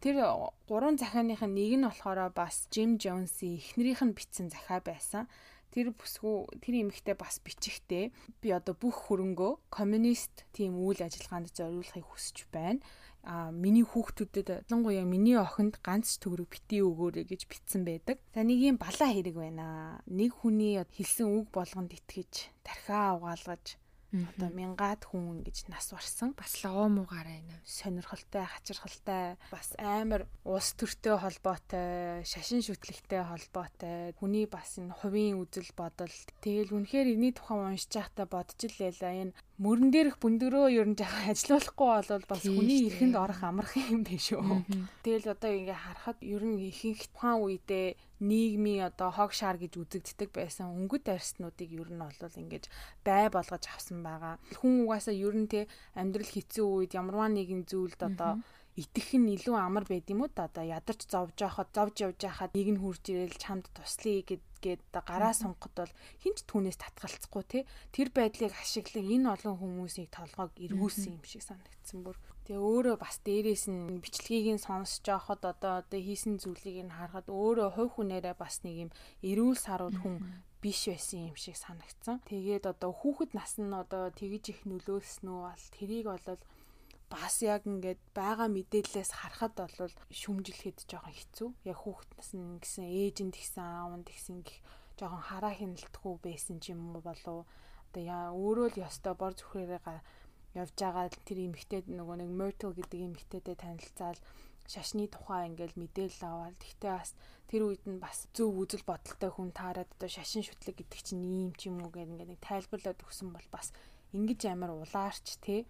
Тэр гурван захааных нь нэг нь болохоор бас Jim Jones-ийн эхнэрийнх нь бичсэн захаа байсан. Тэр бүсгүй тэр эмэгтэй бас бичихтэй би одоо бүх хөрөнгөө коммунист тийм үйл ажиллагаанд зориулахыг хүсэж байна. А миний хүүхдүүдэд ялангуяа миний охинд ганц төгрөг битгий өгөөрэй гэж битсэн байдаг. За нэг юм балаа хэрэг байна. Нэг хүний хэлсэн үг болгонд итгэж тархиа угаалгаж одоо мянгаад хүн ингэж нас барсан. Бас логоо муугаараа байна. Сонирхолтой, хачирхалтай, бас амар улс төртэй холбоотой, шашин шүтлэгтэй холбоотой. Хүний бас энэ хувийн үзэл бодол. Тэгэл үнэхээр энэний тухай уншиж байхдаа бодож байлаа. Энэ мөрөн дээрх бүндгөрөө ер нь жаахан ажилуулахгүй бол бас хүний эрхэнд орох амархан юм биш үү. Тэгэл одоо ингээ харахад ер нь ихэнх тухайн үедээ нийгмийн одоо хог шаар гэж үзэгддэг байсан өнгөт арьснуудыг ер нь бол ингэж бай болгож авсан байгаа. Хүн угаасаа ер нь те амьдрал хэцүү үед ямарваа нэгэн зүйлд одоо итгэх нь илүү амар байд юм уу да одоо ядарч зовж яхад зовж явж яхад нэг нь хурж ирэл чамд туслая гэд гээд гараа сунгахад бол хинч түүнээс татгалцахгүй те. Тэр байдлыг ашиглан энэ олон хүмүүсийг толгойг эргүүлсэн юм шиг санагдсан бүр Тэгээ өөрөө бас дээрээс нь бичлэгийг нь сонсож байхад одоо одоо хийсэн зүйлийг нь харахад өөрөө хувь хүнээрээ бас нэг юм эрүүл сарууд хүн биш байсан юм шиг санагдсан. Тэгээд одоо хүүхэд нас нь одоо тэгж их нөлөөлснө үү бол тэрийг бол бас яг ингээд байгаа мэдээлэлээс харахад бол шүмжлэхэд жоохон хэцүү. Яг хүүхэд нас нь гэсэн ээжинд гисэн аавнд гисэн гих жоохон хараа хяналтгүй байсан ч юм уу болов одоо яа өөрөө л ёстой бор зүрхээрээ явж байгаа тэр эмэгтэй нөгөө нэг Myrtle гэдэг эмэгтэйтэй танилцаал шашны тухай ингээл мэдээлэл аваад гэхдээ бас тэр үед нь бас зөв үзэл бодолтой хүн таарад одоо шашин шүтлэг гэдэг чинь ийм ч юм уу гэх ингээд нэг тайлбарлаад өгсөн бол бас ингэж амар улаарч те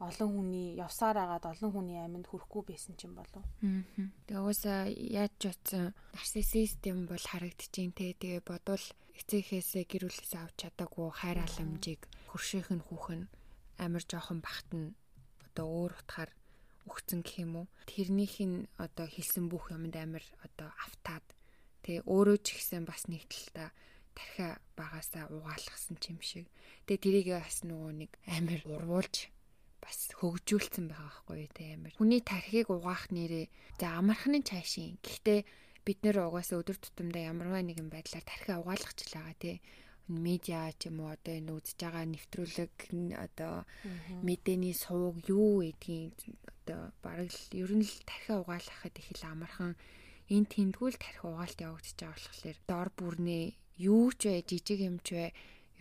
олон хүний явсаар агаад олон хүний аминд хүрэхгүй байсан ч юм болов. Тэгээ уусаа яаж ч утсан нарциссист юм бол харагдчихээн те. Тэгээ бодвол эцэгхээсээ гэр бүлээсээ авч чадаагүй хайр халамжийг хөршөөх нь хүүх нь амар жоохон бахт нь одоо өөр утгаар өгцөн гэх юм уу. Тэрнийх нь одоо хэлсэн бүх юмд амар одоо автаад тэгээ өөрөө ч ихсэн бас нэг талдаа тархиа багасаа угаалгасан ч юм шиг. Тэгээ тэрийг бас нөгөө нэг амар урвуулж бас хөгжүүлсэн байгаа байхгүй те амар. Хүний тархийг угаах нэрээ за амархны цаашийн. Гэхдээ бид нэр угаасаа өдөр тутамдаа ямарваа нэгэн байдлаар тархиа угаалгач л байгаа те медиа ч юм уу одоо энэ үзэж байгаа нэвтрүүлэг одоо мэдээний сувг юу гэдгийг одоо бараг л ер нь л тархиа угаалгахад их л амархан энэ тэндгүүл тархи угаалт явагдаж байгаа болохоор дор бүрнээ юу ч вэ жижиг юм ч вэ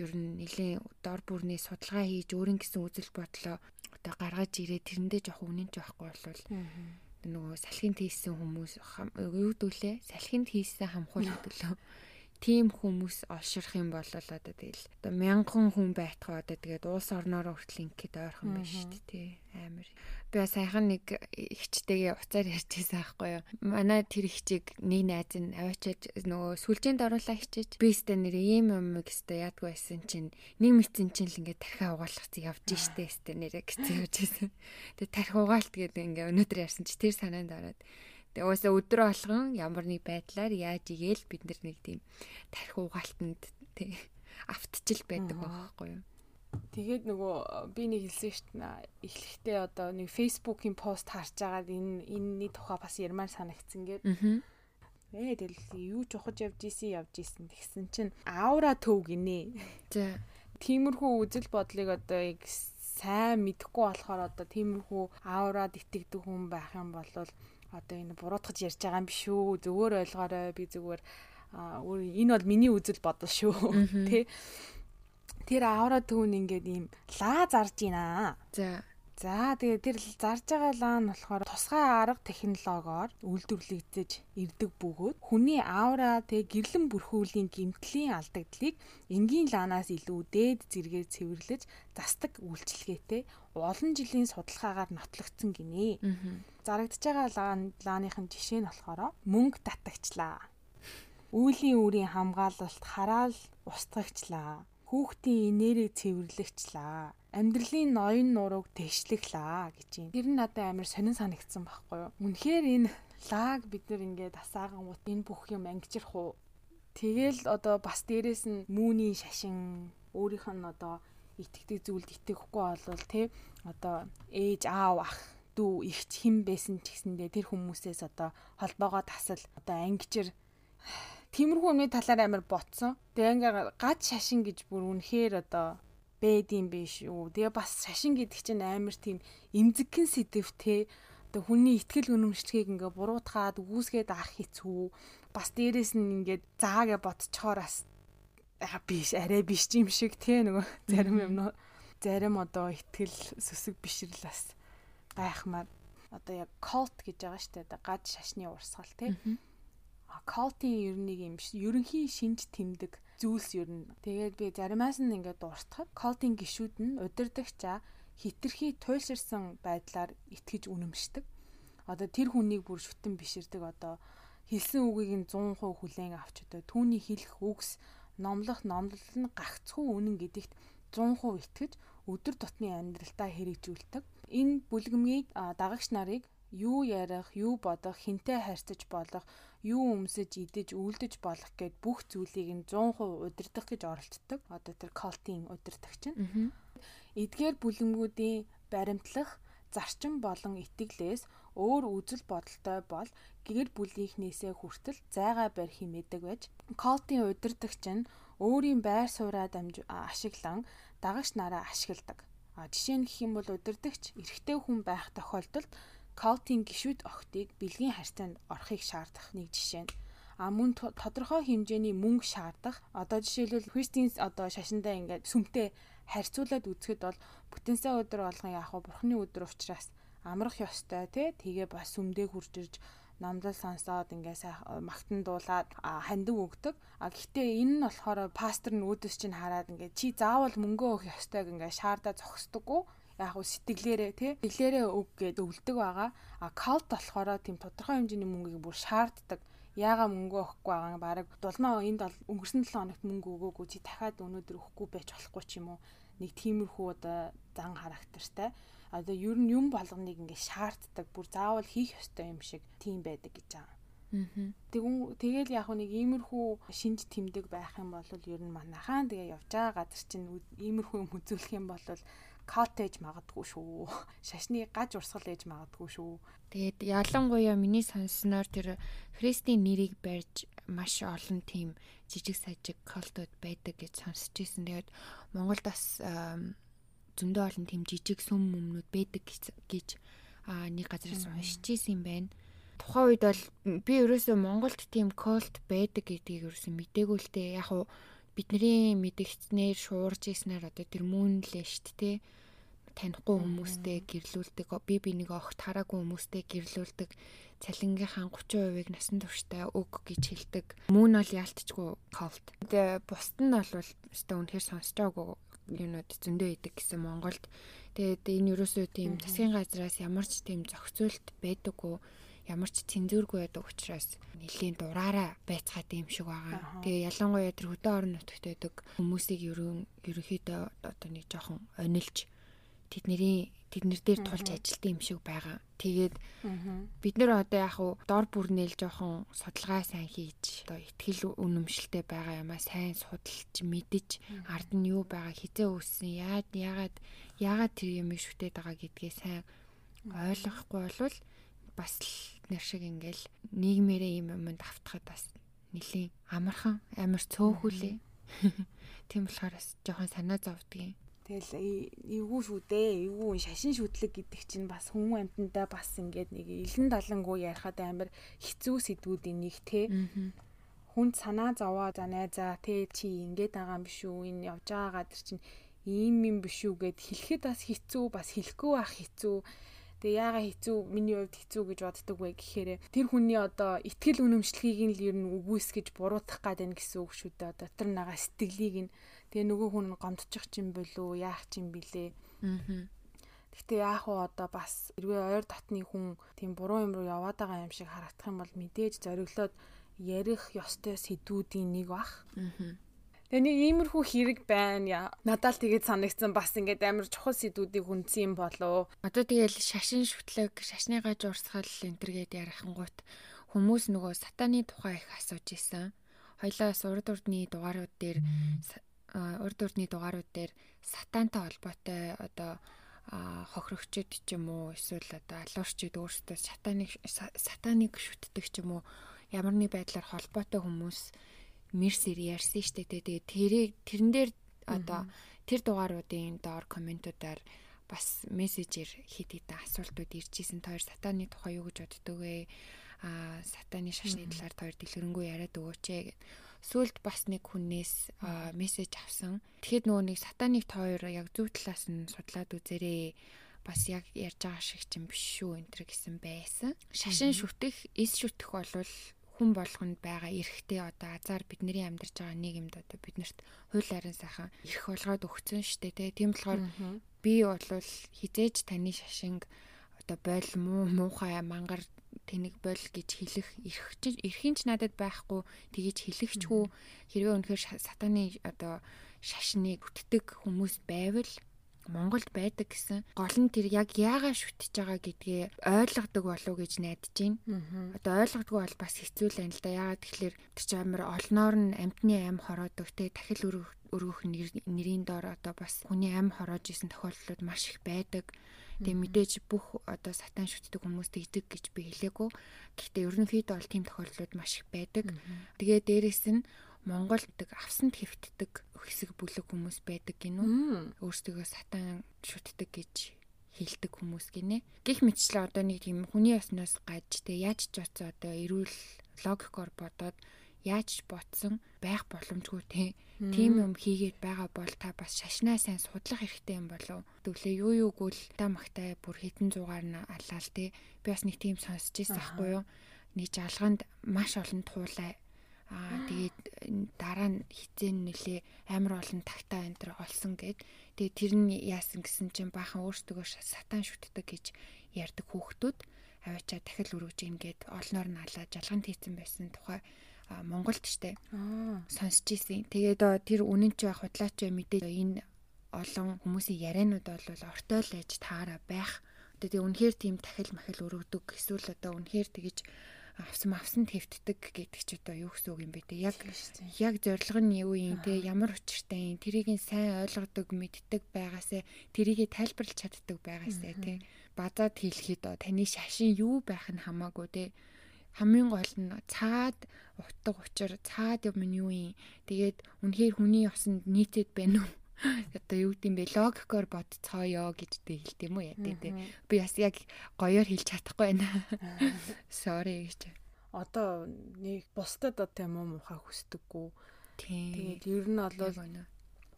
ер нь нэлийн дор бүрний судалгаа хийж өөрийн гэсэн үзэл бодлоо одоо гаргаж ирээ тэрэндээ жоох үнэн ч байхгүй болвол нөгөө салхинд хийсэн хүмүүс юу дүүлээ? Салхинд хийсэн хамхуулт төлөө тийм хүмүүс олширх юм бол одоо тэгэл. Одоо мянган хүн байтгаа одоо тэгээд улс орноор хүртэл ингээд ойрхон байна шүү дээ тий. Амар. Би саяхан нэг ихчтэйгээ уцаар ярьчихсан байхгүй юу. Манай тэр ихчийг нэг найз нь аваачаад нөгөө сүлжээнд оруулаа хичээж би өстө нэр ийм юм гэстэ яадгүй байсан чинь нэг мэдсэн чинь л ингээд тархиа угаалгах зэг явж штэ өстө нэрэ гэсэн явж байсан. Тэгээд тархи угаалт гэдэг ингээд өнөөдөр ярьсан чи тэр санаанд ороод Тэгээ уусаа өдрө болгон ямар нэг байдлаар яаж игээл бид нар нэг тийм тархи угаалтанд тий автчил байдаг байхгүй юу. Тэгээд нөгөө би нэг хэлсэн шүү дээ. Эхлэхдээ одоо нэг фейсбુકийн пост харж агаад энэ энэний тухай бас ярмаар санагдсан гээд. Ээ тэгэл юу ч ухаж явж исэн явж исэн тэгсэн чинь аура төв гинэ. За. Тиймэрхүү үзэл бодлыг одоо яг сайн мэдэхгүй болохоор одоо тиймэрхүү аурад итгэдэг хүн байх юм бол одоо энэ буруутгаж ярьж байгаа юм биш үү? Зөвөр ойлгоорой. Би зүгээр энэ бол миний үзэл бодол шүү. Тий Тэр авра төвн ингээд ийм лаа зарж байна. За. За тэгээ тэр зарж байгаа лаа нь болохоор тусгай арга технологиор үйлдвэрлэгдэж ирдэг бөгөөд хүний аура тэг гэрлэн бүрхүүлийн гимтлийн алдагдлыг энгийн лаанаас илүү дээд зэргээр цэвэрлэж застаг үйлчлэгээтэй олон жилийн судалгаагаар нотлогдсон гинэ. Зарагдж байгаа лаан лааныхын жишээ нь болохоор мөнгө татагчлаа. Үүлийн үрийн хамгаалалт хараал устгагчлаа. Хүүхдийн инээрээ цэвэрлэгчлаа амьдралын ноён нурууг дэвшлэглаа гэж юм. Тэр нь надад амар сонин санагдсан байхгүй юу? Үнэхээр энэ лаг бид нар ингээд асааган гут энэ бүх юм ангижрах уу? Тэгэл одоо бас дээрэс нь үүний шашин өөрийнх нь одоо итгэдэг зүйлд итгэхгүй болвол тий одоо ээж аав ах дүү ихч хэн байсан ч гэсэндээ тэр хүмүүсээс одоо холбоогоо тасал одоо ангижир тиймэрхүү өмнөний талаар амар ботсон. Тэгээ ингээ гад шашин гэж бүр үнэхээр одоо бэдийн биш үү. Тэгээ бас шашин гэдэг чинь амар тийм эмзэгхэн сэдв те. Одоо хүний ихтгэл үнэмшилгээг ингээ буруутгаад үүсгээд авах хэцүү. Бас дээрэс нь ингээд заагээ бодцохоор бас биш арай биш юм шиг те нөгөө зарим юм нөө зарим одоо ихтгэл сүсэг бишрлээс гайхмаар одоо яг cult гэж байгаа штэ гад шашны урсгал тий. Cult-ийн ер нь юм ерөнхий шинж тэмдэг зүйлс ер нь. Тэгээд би заримаас нь ингээд дуртахад cult-ийн гişүүд нь удирдахчаа хитрхи туйлширсан байдлаар итгэж үнэмшдэг. Одоо тэр хүнийг бүр шүтэн биширдэг одоо хэлсэн үгийг нь 100% хүлээн авч одоо түүний хэлэх үгс номлох номлол нь гагцхүү үнэн гэдэгт 100% итгэж өдөр тутмын амьдралтаа хэрэгжүүлдэг. Энэ бүлгэмгийг дагагч нарыг юу ярих, юу бодох, хинтээ харьцаж болох, юу өмсөж, идэж, үлдэж болох гэд бүх зүйлийг нь 100% удирдах гэж оролддог. Одоо тэр колтын удирдагч нь. Эдгээр бүлэмгүүдийн баримтлах зарчим болон итгэлээс өөр үзэл бодолтой бол гэр бүлийнхнээсээ хүртэл зайгаа барь химээдэг байж колтын удирдагч нь өөрийн байр сууриа дамж ашиглан дагагч нараа ашигладаг. А жишээ нь гэх юм бол удирдагч эрэгтэй хүн байх тохиолдолд колтын гişүүд охтыг бэлгийн харьцаанд орохыг шаардах нэг жишээ нь а мөн тодорхой хэмжээний мөнгө шаардах одоо жишээлбэл Христинс одоо шашиндаа ингээд сүмтэй харьцуулаад үзэхэд бол бүтэнсээ өдөр болгон яг бурхны өдөр учраас амрах ёстой тий тэгээ бас сүмдээ хурж ирж намдал сонсоод ингээ магтан дуулаад хандив өгдөг. А гэхдээ энэ нь болохоор пастор нь өөдөөс чинь хараад ингээ чи заавал мөнгөө өгөх ёстойг ингээ шаардаа зогсдоггүй яг уу сэтгэлээрээ тий сэтгэлээрээ өг гэд өвлдөг байгаа. А калт болохоор тийм тодорхой хэмжээний мөнгийг бүр шаарддаг. Яага мөнгө өгөхгүй байгаа баг дулмаа энд өнгөрсөн 7 хоногт мөнгө өгөөгүй чи дахиад өнөөдөр өгөхгүй байж болохгүй ч юм уу. Нэг тиймэрхүү одоо зан характертай одоо ер нь юм болгоныг ингээ шаарддаг бүр заавал хийх ёстой юм шиг тийм байдаг гэж байгаа. Тэгүн тэгэл яг нэг иймэрхүү шинж тэмдэг байх юм бол ер нь манайхаа тэгээ явж байгаа газар чинь иймэрхүү юм үзүүлэх юм бол коттеж магадгүй шүү. Шашны гаж урсгал ээж магадгүй шүү. Тэгээд ялангуяа миний сонссноор тэр Христийн нэрийг барьж маш олон тийм жижиг сажиг колтууд байдаг гэж сонсч ирсэн. Тэгээд Монголд бас зөндөө олон тийм жижиг сүм өмнөд байдаг гэж нэг газараас уншиж исэн юм байна. Тухайн үед бол би ерөөсөө Монголд тийм колт байдаг гэдгийг ерөөсөө мдээгүй л дээ. Яг уу бидний мэдгцнээр шуурж ийснээр одоо тэр мөнлээ штт те танихгүй хүмүүстэй гэрлүүлдэг би би нэг огт хараагүй хүмүүстэй гэрлүүлдэг цалингийнхаа 30%-ыг насан туршдаа өг гэж хэлдэг. Мөн бол яалтчгүй колт. Тэгээ бусд нь бол өстө үнэхээр сонсож байгаагүй юунууд зөндөө идэг гэсэн Монголд. Тэгээд энэ юусоо тийм засгийн газраас ямар ч тийм зохицуулт байдаггүй ямар ч цензургүй байдаг учраас нэлийн дураараа байцгаад юм шиг байгаа. Тэгээ ялангуяа тэр хөдөө орон нутагт байдаг хүмүүсийг ерөн ерөнхийдөө одоо нэг жоохон онилж тэдний тэднэр дээр тулж ажилтсан юм шиг байгаа. Тэгээд бид нэр одоо яг уу дор бүрнээл жоохон судалгаа сайн хийж одоо ихтгэл үнэмшилтэй байгаа юмаа сайн судалж мэдэж ард нь юу байгаа хизээ үүссэн яад яагаад яагаад тэр юм шүтээд байгаа гэдгээ сайн ойлгохгүй болвол бас л нэр шиг ингээл нийгмээрээ юм юмд автахад бас нэлийн амархан амар цөөхүлээ. Тийм болохоор бас жоохон санаа зовдгийн. Тэгэл эвгүй шүү дээ. Эвгүй шашин шүтлэг гэдэг чинь бас хүн амьтандаа бас ингээд нэг илэн далангуу ярихад амар хэцүү сэдвүүдийн нэг те. Хүнд санаа зовоо за найзаа те чи ингээд байгаа юм биш үү? Энэ явж байгаа газар чинь ийм юм биш үү гэд хэлэхэд бас хэцүү бас хэлэхгүй байх хэцүү. Тэгээ яага хэцүү миний хувьд хэцүү гэж боддог вэ гэхээр тэр хүний одоо ихтгэл үнэмшлэгийг нь л ер нь үгүйсгэж буруутгах гад байна гэсэн үг шүү дээ. Одоо тэр нагаа сэтгэлийг нь Тэгээ нөгөө хүн гомдчих чинь болов яах чинь билээ. Аа. Гэхдээ яах вэ одоо бас эргээ ойр татны хүн тийм буруу юм руу яваад байгаа юм шиг харагдах юм бол мэдээж зориглоод ярих ёстой сэдвүүдийн нэг бах. Аа. Тэгээ нэг иймэрхүү хэрэг байна. Надад л тэгээд санагдсан бас ингээд амар чухал сэдвүүдийг хүндсэн юм болоо. Одоо тэгэл шашин шүтлэг, шашны гаж урсгал энтергээд ярихангуут хүмүүс нөгөө сатаны тухай их асууж исэн. Хоёлаас урд урдны дугаарууд дээр урд урдны дугаарууд дээр сатантай холбоотой одоо хохирогчд ч юм уу эсвэл одоо алуурчд өөрсдөө сатаныг сатаныг шүтдэг ч юм уу ямар нэг байдлаар холбоотой хүмүүс мерсэр ярьсан штэ. Тэгээ тэрийг тэрэн дээр одоо тэр дугааруудын доор комментуудаар бас мессежээр хит хит асуултууд ирж исэн тоор сатаны тухай юу гэж боддөг вэ а сатаны шашны талаар тоор дэлгэрэнгүй яриад өгөөч гэд сүулт бас нэг хүнээс мессеж авсан. Тэгэхэд нөгөө нэг сатаныг та хоёр яг зөв талаас нь судлаад үзээрэй бас яг ярьж байгаа шиг ч юм биш шүү энэ төр гэсэн байсан. Шашин шүтэх, эс шүтэх болвол хүн болгонд байгаа эрхтэй одоо азар бидний амьдарч байгаа нийгэмд одоо биднэрт хууль харин сайхан эрх болгоод өгцөн штэ тий. Тийм болохоор би бол хизээж таны шашинг одоо бойл муу муухай мангар тэнэг бол гэж хэлэх эрх эрхийн ч надад байхгүй тгийж хэлэхчгүй хэрвээ үнэхээр сатаны одоо шашныг бүтдэг хүмүүс байвал Монголд байдаг гэсэн гол нь тэр яг яагаад шүтэж байгаа гэдгээ ойлгодог болов гэж найдаж байна. Одоо ойлгодгүй бол бас хэцүү л байна л да. Яагаад тэгэхээр тэр ч амар олноор нь амтны ам хороодог те дахил өргөх нэрийн доор одоо бас хүний ам хороож исэн тохиолдлууд маш их байдаг. Тэгээ мэдээж бүх одоо сатан шүтдэг хүмүүс тэгдэг гэж би хэлээгүй. Гэхдээ ерөнхийдөө бол тийм тохиолдлууд маш их байдаг. Тэгээ дээрэс нь Монголд авсанд хэвтдэг хэсэг бүлэг хүмүүс байдаг гинүү. Өөрсдөө сатан шүтдэг гэж хилдэг хүмүүс гинэ. Гэх мэтчлээ одоо нэг тийм хүний ясноос гаж тэ яаж ч оцоо одоо эрүүл логикоор бодоод яаж ботсон байх боломжгүй те. Тийм юм хийгээд байгаа бол та бас шашнаа сайн судлах хэрэгтэй юм болов. Төвлөө юу юу гүйл та магтай бүр хитэн зугаар нь алаал те. Би бас нэг тийм сонсч ирсэн байхгүй юу? Нэг жалганд маш олон туулай Аа тэгээд дараа нь хизээ нөлөө амар олон тагтаа энэ төр олсон гэд. Тэгээд тэр нь яасан гэсэн чинь баахан өөртөө сатан шүтдэг гэж ярьдаг хүүхдүүд аваачаа дахил өргөж ингээд олноор нь алаа жалганд хийцэн байсан тухай Монголд штэ. Сонсч ийсэн. Тэгээд тэр үнэн ч байх худлаач мэдээ энэ олон хүмүүсийн яриануд бол ортой л ээж таараа байх. Тэгээд үнэхээр тийм дахил махил өргөдөг эсвэл одоо үнэхээр тэгэж авсан авсан твтдэг гэдэг ч одоо юу гэсэн үг юм бэ те? Яг яг зорилго нь юу юм те? Ямар учиртай юм? Тэрийг нь сайн ойлгодог мэддэг байгаасаа тэрийг тайлбарлаж чаддаг байгаасаа те? Базаад хэлэхэд таны шашин юу байх нь хамаагүй те хамгийн гол нь цаад утга учир цаад юм нь юу юм тэгээд үнэхээр хүний усанд нийтэд байна уу одоо юу гэдэм бэ логикоор бодцооё гэжтэй хэлт юм уу яа тий. Би бас яг гоёор хэлж чадахгүй байна. Sorry гэж. Одоо нэг бусдад одоо юм уу муухай хүсдэггүй. Тэгээд ер нь бол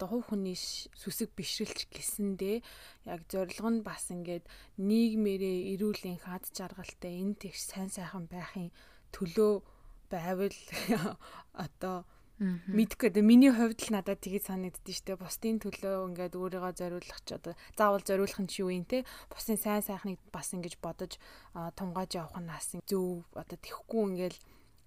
одоо хувь хүний сүсэг бишрэлч гэсэндээ яг зорилго нь бас ингээд нийгмээрээ эрүүлийн хад жаргалтай энэ тэгш сайн сайхан байхын төлөө байвал одоо Мэдгүй дээ. Миний хувьд л надад тгийж санагддээ штэ. Бусдын төлөө ингээд өөрийгөө зориулах ч одоо заавал зориулах нь ч юу юм те. Бусын сайн сайхныг бас ингэж бодож тунгааж явах нь бас зөв одоо тэхгүй ингээл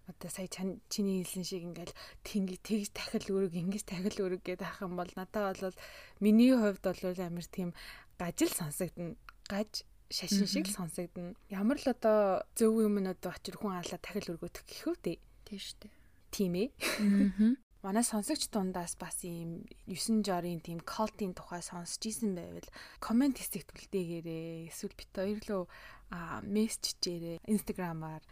одоо сая чиний хэлсэн шиг ингээл тэнэг тэгж тахил өрөг ингэж тахил өрөг гэдэг ах юм бол надад бол миний хувьд бол амар тийм гажил сонсогдно. Гаж шашин шиг сонсогдно. Ямар л одоо зөв юм нь одоо очир хүн алаа тахил өргөдөх гэх үү. Тийм штэ тийм ээ. Манай сонсогч дундаас бас ийм 9 жорын тийм колтын тухай сонсч исэн байвал комент хэсэгт үлдээгээрээ эсвэл бит хоёр лөө мессежээрээ инстаграмаар.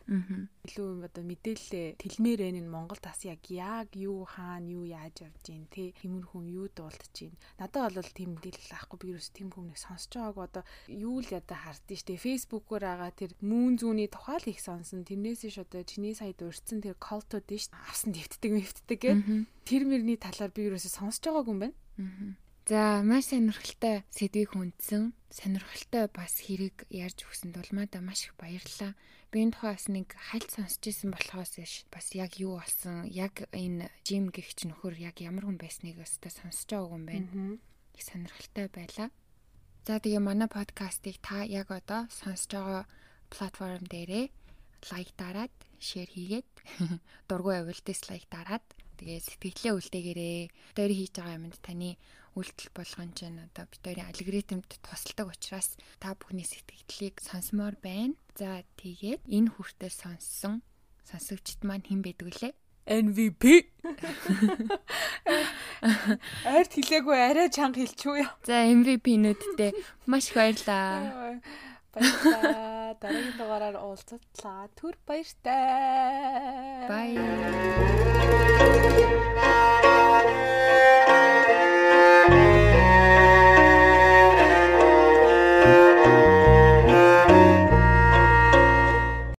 Илүү одоо мэдээлэлээ тэлмээрэн нь Монгол тас яг яг юу хаана юу яаж явж гин те хэмэр хүн юу дуулдаж гин. Надад бол тийм мэдээлэл авахгүй би юус тийм хүмнийг сонсож байгааг одоо юу л ядаа хардсан штэ. Фейсбүүкээр байгаа тэр мөн зүүний тухай л их сонсон. Тэрнээс ш одоо чиний сая дурдсан тэр колтууд ш авсан дэвтдэг мэвтдэг гэ. Тэр мөрний талаар би юусоо сонсож байгаагүй юм байна За маш сонирхолтой сэдвийг хүндсэн. Сонирхолтой бас хэрэг ярьж өгсөнд улмаада маш их баярлалаа. Би энэ тухай бас нэг хальт сонсч ирсэн болохоос бас яг юу болсон, яг энэ жим гихч нөхөр яг ямар хүн байсныг өстө сонсож байгаа юм байна. Их сонирхолтой байлаа. За тэгээ манай подкастыг та яг одоо сонсож байгаа платформ дээрээ лайк дараад, шеэр хийгээд дургүй байвал дислайк дараад тэгээ сэтгэлээ үлдээгээрээ. Тэр хийж байгаа юмд таны үйлдэл болгон чинь одоо бид хоёрын алгоритмд тусалдаг учраас та бүхний сэтгэлдлийг сонсомоор байна. За тэгээд энэ хүртэл сонссон сонсогчд маань хэн байдаг вүлээ? MVP. Арт хэлээгүй арай чанга хэлчихв яа. За MVP-нүүдтэй маш их баярлаа. Баярлалаа. Дараагийн дугаараар уулзтлаа. Түр баяртай. Bye.